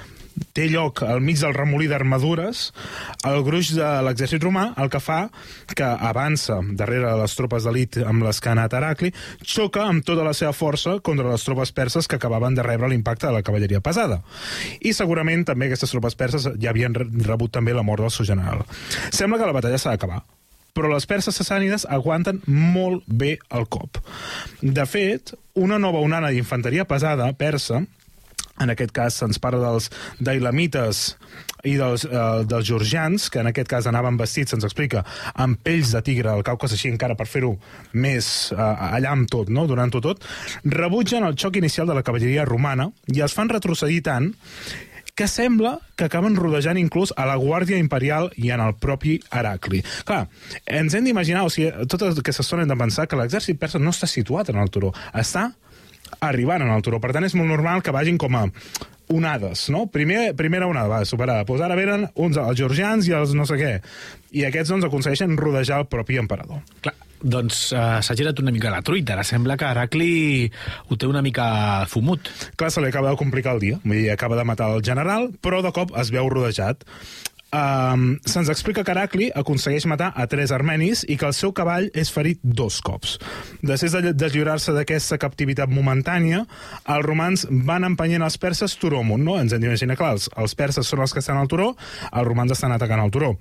té lloc al mig del remolí d'armadures, el gruix de l'exèrcit romà el que fa que avança darrere de les tropes d'elit amb les que ha anat Heracli, xoca amb tota la seva força contra les tropes perses que acabaven de rebre l'impacte de la cavalleria pesada. I segurament també aquestes tropes perses ja havien re- rebut també la mort del seu general. Sembla que la batalla s'ha d'acabar, però les perses sassànides aguanten molt bé el cop. De fet, una nova onada d'infanteria pesada persa en aquest cas se'ns parla dels dailamites i dels, eh, dels georgians, que en aquest cas anaven vestits, se'ns explica, amb pells de tigre al Caucas, així encara per fer-ho més eh, allà amb tot, no? donant-ho tot, rebutgen el xoc inicial de la cavalleria romana i els fan retrocedir tant que sembla que acaben rodejant inclús a la Guàrdia Imperial i en el propi Heracli. Clar, ens hem d'imaginar, o sigui, tota aquesta estona hem de pensar que l'exèrcit persa no està situat en el turó, està arribant en el turó. Per tant, és molt normal que vagin com a onades, no? Primer, primera onada, va, superada. Doncs ara venen uns, els georgians i els no sé què. I aquests, doncs, aconsegueixen rodejar el propi emperador. Clar, doncs uh, s'ha girat una mica la truita. Ara sembla que Heracli ho té una mica fumut. Clar, se li acaba de complicar el dia. Vull dir, acaba de matar el general, però de cop es veu rodejat. Um, Se'ns explica que Heracli aconsegueix matar a tres armenis i que el seu cavall és ferit dos cops. Després de deslliurar-se d'aquesta captivitat momentània, els romans van empenyent els perses turó amunt, no? Ens hem d'imaginar, clar, els, els perses són els que estan al turó, els romans estan atacant el turó.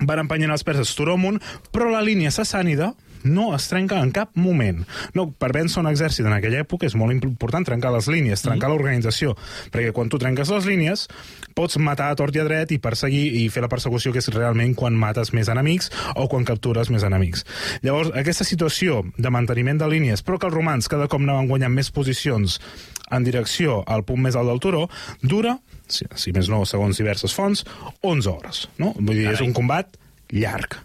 Van empenyent els perses turó amunt, però la línia sassànida no es trenca en cap moment. No, per vèncer un exèrcit en aquella època és molt important trencar les línies, trencar mm. l'organització, perquè quan tu trenques les línies pots matar a tort i a dret i perseguir i fer la persecució que és realment quan mates més enemics o quan captures més enemics. Llavors, aquesta situació de manteniment de línies, però que els romans cada cop anaven guanyant més posicions en direcció al punt més alt del turó, dura, si, si més no, segons diverses fonts, 11 hores. No? Vull dir, és un combat llarg.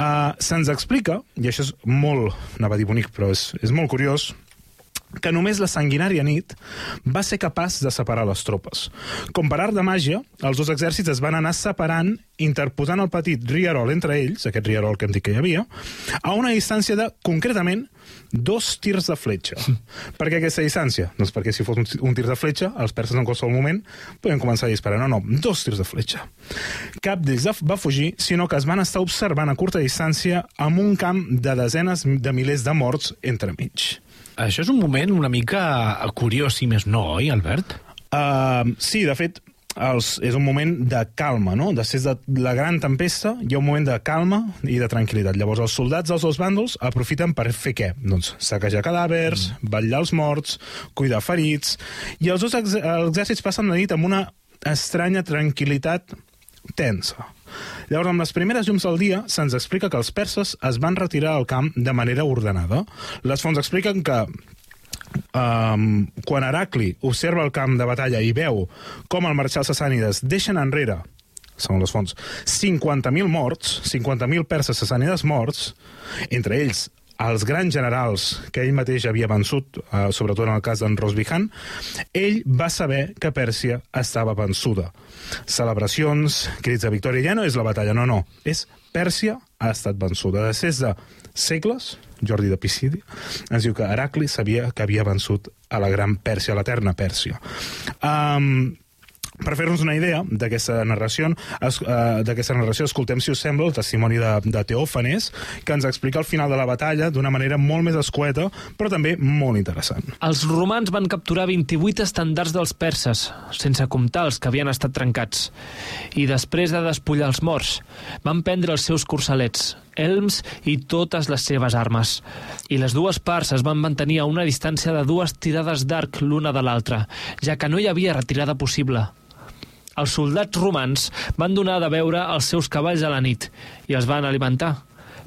Uh, Se'ns explica, i això és molt, anava a dir bonic, però és, és molt curiós, que només la sanguinària nit va ser capaç de separar les tropes. Com per art de màgia, els dos exèrcits es van anar separant, interposant el petit rierol entre ells, aquest rierol que hem dit que hi havia, a una distància de, concretament, dos tirs de fletxa. per què aquesta distància? Doncs perquè si fos un, un tir de fletxa, els perses en qualsevol moment podien començar a disparar. No, no, dos tirs de fletxa. Cap d'ells va fugir, sinó que es van estar observant a curta distància amb un camp de desenes de milers de morts entremig. Això és un moment una mica curiós, si més no, oi, Albert? Uh, sí, de fet, els, és un moment de calma, no? Després de la gran tempesta hi ha un moment de calma i de tranquil·litat. Llavors els soldats dels dos bàndols aprofiten per fer què? Doncs saquejar cadàvers, mm. vetllar els morts, cuidar ferits... I els dos ex exèrcits passen la nit amb una estranya tranquil·litat tensa. Llavors, amb les primeres llums del dia, se'ns explica que els perses es van retirar al camp de manera ordenada. Les fonts expliquen que um, quan Heracli observa el camp de batalla i veu com el marxar els sassànides deixen enrere segons les fonts, 50.000 morts, 50.000 perses sassànides morts, entre ells els grans generals que ell mateix havia vençut, eh, sobretot en el cas d'en Rosbihan, ell va saber que Pèrsia estava vençuda. Celebracions, crits de victòria, ja no és la batalla, no, no, és Pèrsia ha estat vençuda. Després de segles, Jordi de Pisidi, ens diu que Heracli sabia que havia vençut a la gran Pèrsia, l'eterna Pèrsia. Um, per fer-nos una idea d'aquesta narració, es, uh, d'aquesta narració, escoltem, si us sembla, el testimoni de, de Teòfanes, que ens explica el final de la batalla d'una manera molt més escueta, però també molt interessant. Els romans van capturar 28 estandards dels perses, sense comptar els que havien estat trencats. I després de despullar els morts, van prendre els seus corsalets, elms i totes les seves armes. I les dues parts es van mantenir a una distància de dues tirades d'arc l'una de l'altra, ja que no hi havia retirada possible. Els soldats romans van donar de veure els seus cavalls a la nit i els van alimentar,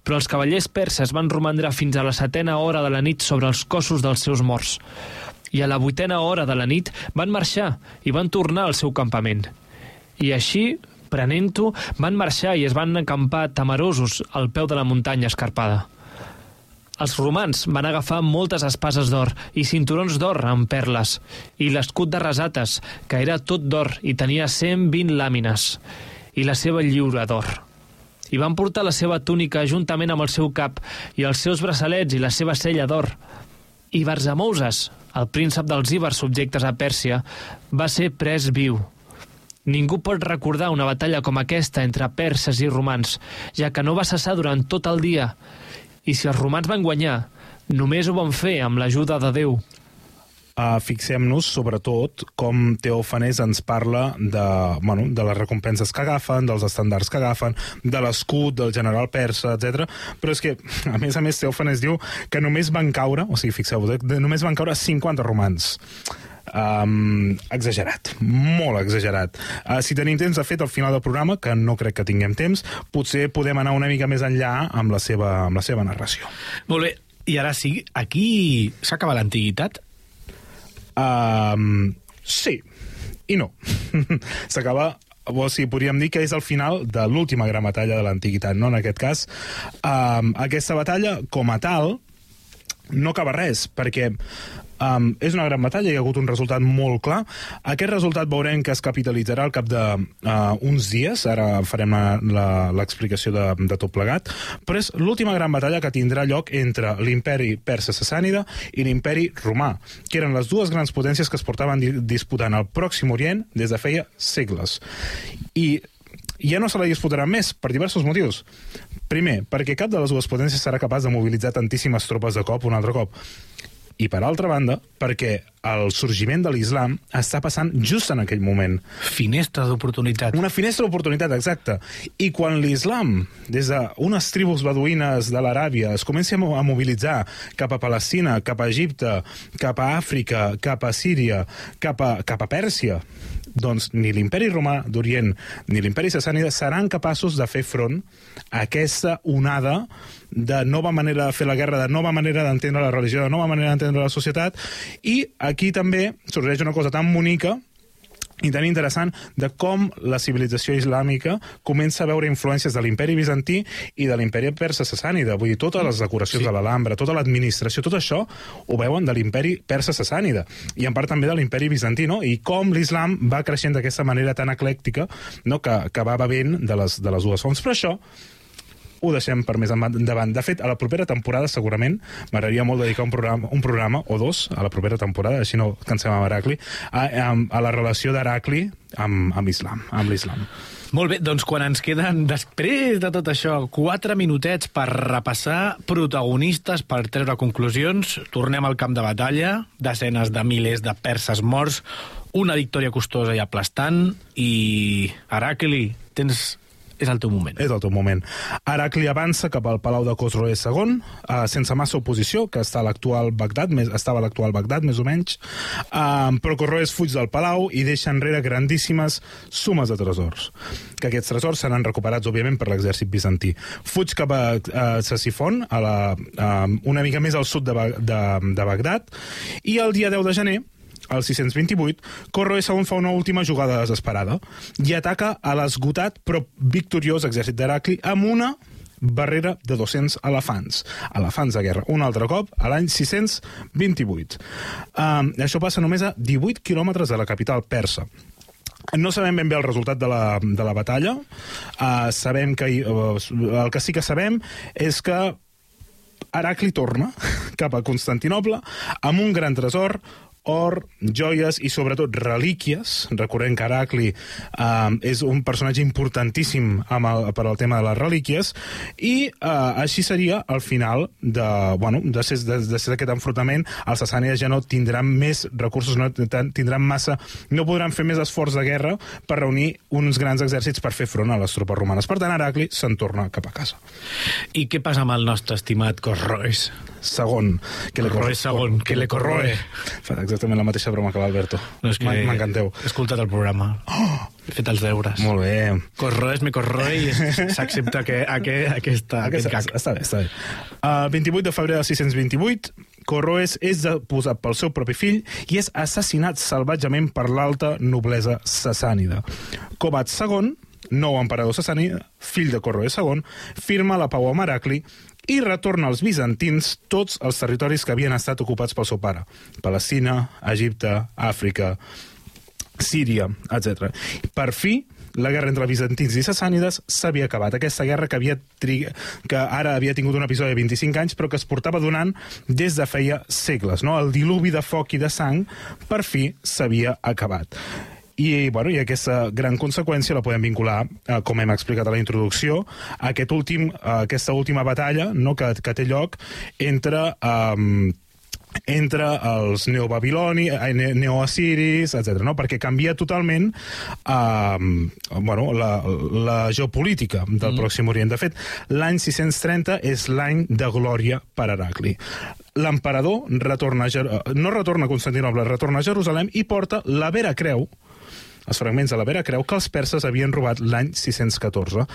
però els cavallers perses van romandre fins a la setena hora de la nit sobre els cossos dels seus morts. I a la vuitena hora de la nit van marxar i van tornar al seu campament. I així, prenent-ho, van marxar i es van acampar temerosos al peu de la muntanya escarpada. Els romans van agafar moltes espases d'or i cinturons d'or amb perles, i l'escut de rasates, que era tot d'or i tenia 120 làmines, i la seva lliura d'or. I van portar la seva túnica juntament amb el seu cap i els seus braçalets i la seva sella d'or. I Barzamouses, el príncep dels íbers subjectes a Pèrsia, va ser pres viu. Ningú pot recordar una batalla com aquesta entre perses i romans, ja que no va cessar durant tot el dia, i si els romans van guanyar, només ho van fer amb l'ajuda de Déu. Uh, Fixem-nos, sobretot, com Teòfanes ens parla de, bueno, de les recompenses que agafen, dels estàndards que agafen, de l'escut del general persa, etc. Però és que, a més a més, Teòfanes diu que només van caure, o sigui, fixeu-vos, eh, només van caure 50 romans. Um, exagerat, molt exagerat. Uh, si tenim temps, de fet, al final del programa, que no crec que tinguem temps, potser podem anar una mica més enllà amb la seva, amb la seva narració. Molt bé, i ara sí, aquí s'acaba l'antiguitat? Um, sí, i no. S'acaba o sigui, podríem dir que és el final de l'última gran batalla de l'antiguitat, no? En aquest cas, um, aquesta batalla, com a tal, no acaba res, perquè Um, és una gran batalla, hi ha hagut un resultat molt clar. Aquest resultat veurem que es capitalitzarà al cap d'uns uh, uns dies, ara farem l'explicació de, de tot plegat, però és l'última gran batalla que tindrà lloc entre l'imperi persa-sassànida i l'imperi romà, que eren les dues grans potències que es portaven disputant al Pròxim Orient des de feia segles. I ja no se la disputaran més, per diversos motius. Primer, perquè cap de les dues potències serà capaç de mobilitzar tantíssimes tropes de cop un altre cop i per altra banda, perquè el sorgiment de l'islam està passant just en aquell moment. Finestra d'oportunitat. Una finestra d'oportunitat, exacta. I quan l'islam, des d'unes tribus beduïnes de l'Aràbia, es comença a mobilitzar cap a Palestina, cap a Egipte, cap a Àfrica, cap a Síria, cap a, cap a Pèrsia, doncs ni l'imperi romà d'Orient ni l'imperi sassànida seran capaços de fer front a aquesta onada de nova manera de fer la guerra, de nova manera d'entendre la religió, de nova manera d'entendre la societat, i aquí també sorgeix una cosa tan bonica i tan interessant de com la civilització islàmica comença a veure influències de l'imperi bizantí i de l'imperi persa sassànida. Vull dir, totes les decoracions sí. de l'Alhambra, tota l'administració, tot això ho veuen de l'imperi persa sassànida i en part també de l'imperi bizantí, no? I com l'islam va creixent d'aquesta manera tan eclèctica no? que, que va bevent de les, de les dues fonts. Però això ho deixem per més endavant. De fet, a la propera temporada, segurament, m'agradaria molt dedicar un programa, un programa o dos a la propera temporada, així no cansem amb Heracli, a, a, a la relació d'Heracli amb, amb Islam, amb l'Islam. Molt bé, doncs quan ens queden, després de tot això, quatre minutets per repassar protagonistes, per treure conclusions, tornem al camp de batalla, desenes de milers de perses morts, una victòria costosa i aplastant, i Heracli, tens és el teu moment. És el teu moment. Heracli avança cap al Palau de Khosroes II, uh, sense massa oposició, que està a l'actual Bagdad, més, estava a l'actual Bagdad, més o menys, uh, però Khosroes fuig del Palau i deixa enrere grandíssimes sumes de tresors, que aquests tresors seran recuperats, òbviament, per l'exèrcit bizantí. Fuig cap a uh, Sasifon, a la, uh, una mica més al sud de, de, de Bagdad, i el dia 10 de gener al 628, Corroe II fa una última jugada desesperada i ataca a l'esgotat però victoriós exèrcit d'Heracli amb una barrera de 200 elefants. Elefants de guerra. Un altre cop, a l'any 628. Um, això passa només a 18 quilòmetres de la capital persa. No sabem ben bé el resultat de la, de la batalla. Uh, sabem que... Uh, el que sí que sabem és que Heracli torna cap a Constantinoble amb un gran tresor, or, joies i sobretot relíquies. Recordem que Heracli eh, és un personatge importantíssim amb el, per al tema de les relíquies i eh, així seria el final de, bueno, de, ser, de, de ser aquest enfrontament. Els sassànides ja no tindran més recursos, no tindran massa, no podran fer més esforç de guerra per reunir uns grans exèrcits per fer front a les tropes romanes. Per tant, Heracli se'n torna cap a casa. I què passa amb el nostre estimat Corrois? Segon. Que le corroe segon, que le corroe. Fa exactament la mateixa broma que l'Alberto. No, és que M'encanteu. He escoltat el programa. Oh! He fet els deures. Molt bé. Corroes, me corroe i s'accepta que, que, aquesta, aquest gag. Està bé, està bé. Uh, 28 de febrer de 628, Corroes és deposat pel seu propi fill i és assassinat salvatjament per l'alta noblesa sassànida. Cobat II, nou emperador sassani, fill de Corroes II, firma la pau amb Heracli i retorna als bizantins tots els territoris que havien estat ocupats pel seu pare. Palestina, Egipte, Àfrica, Síria, etc. Per fi, la guerra entre bizantins i sassànides s'havia acabat. Aquesta guerra que, havia trig... que ara havia tingut un episodi de 25 anys, però que es portava donant des de feia segles. No? El diluvi de foc i de sang, per fi, s'havia acabat. I, bueno, i aquesta gran conseqüència la podem vincular, eh, com hem explicat a la introducció, a aquest últim, a aquesta última batalla no, que, que té lloc entre... Eh, entre els neobabiloni, eh, neoassiris, etc. No? perquè canvia totalment eh, bueno, la, la geopolítica del mm. Pròxim Orient. De fet, l'any 630 és l'any de glòria per Heracli. L'emperador retorna a Jer no retorna a Constantinople, retorna a Jerusalem i porta la vera creu els fragments de la Vera creu que els perses havien robat l'any 614,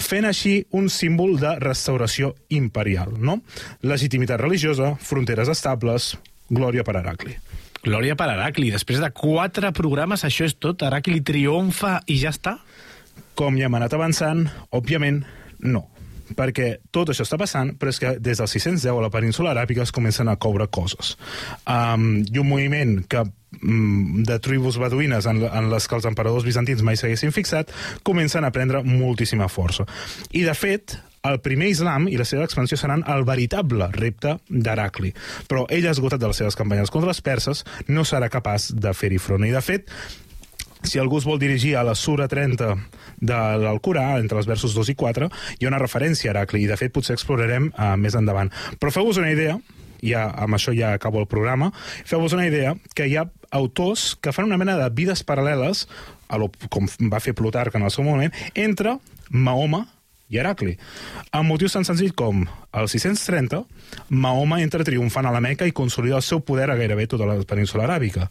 fent així un símbol de restauració imperial, no? Legitimitat religiosa, fronteres estables, glòria per Heracli. Glòria per Heracli. Després de quatre programes, això és tot? Heracli triomfa i ja està? Com ja hem anat avançant, òbviament, no perquè tot això està passant, però és que des del 610 a la península aràbica es comencen a coure coses. Um, I un moviment que de tribus beduïnes en, en les que els emperadors bizantins mai s'haguessin fixat, comencen a prendre moltíssima força. I, de fet, el primer islam i la seva expansió seran el veritable repte d'Heracli. Però ell, esgotat de les seves campanyes contra els perses, no serà capaç de fer-hi front. I, de fet, si algú es vol dirigir a la Sura 30 de l'Alcorà, entre els versos 2 i 4, hi ha una referència a Heracli, i de fet potser explorarem uh, més endavant. Però feu-vos una idea, ja, amb això ja acabo el programa, feu-vos una idea que hi ha autors que fan una mena de vides paral·leles, a lo, com va fer Plutarc en el seu moment, entre Mahoma i Heracli. Amb motius tan senzills com el 630, Mahoma entra triomfant a la Meca i consolida el seu poder a gairebé tota la península aràbica.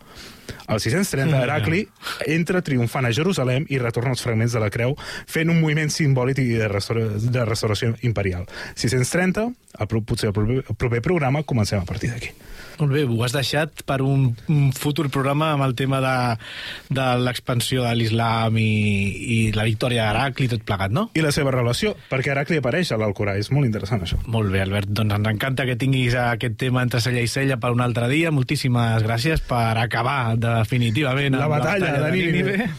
El 630, Heracli entra triomfant a Jerusalem i retorna els fragments de la creu fent un moviment simbòlic i de, restaura de restauració imperial. 630, el, potser el proper, el proper programa, comencem a partir d'aquí. Molt bé, ho has deixat per un, un futur programa amb el tema de, de l'expansió de l'islam i, i la victòria d'Heracli i tot plegat, no? I la seva relació, perquè Heracli apareix a l'Alcorà, és molt interessant això. Molt bé, Albert. Doncs ens encanta que tinguis aquest tema entre cella i cella per un altre dia. Moltíssimes gràcies per acabar definitivament La amb batalla, de Nínive.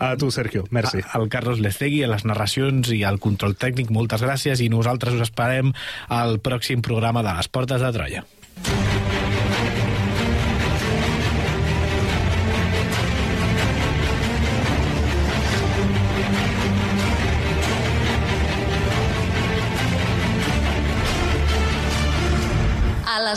A tu, Sergio, merci. El Carlos Lecegui, a les narracions i al control tècnic, moltes gràcies i nosaltres us esperem al pròxim programa de les Portes de Troia.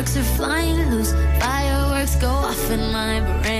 sparks are flying loose, fireworks go off in my brain.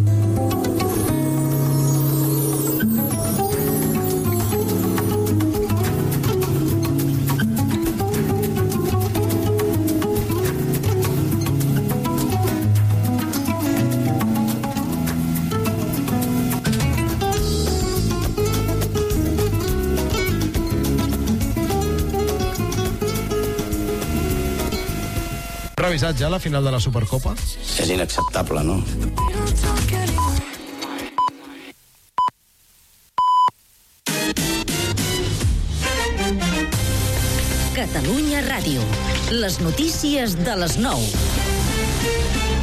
Revisat ja la final de la Supercopa? És inacceptable, no? Catalunya Ràdio. Les notícies de les 9.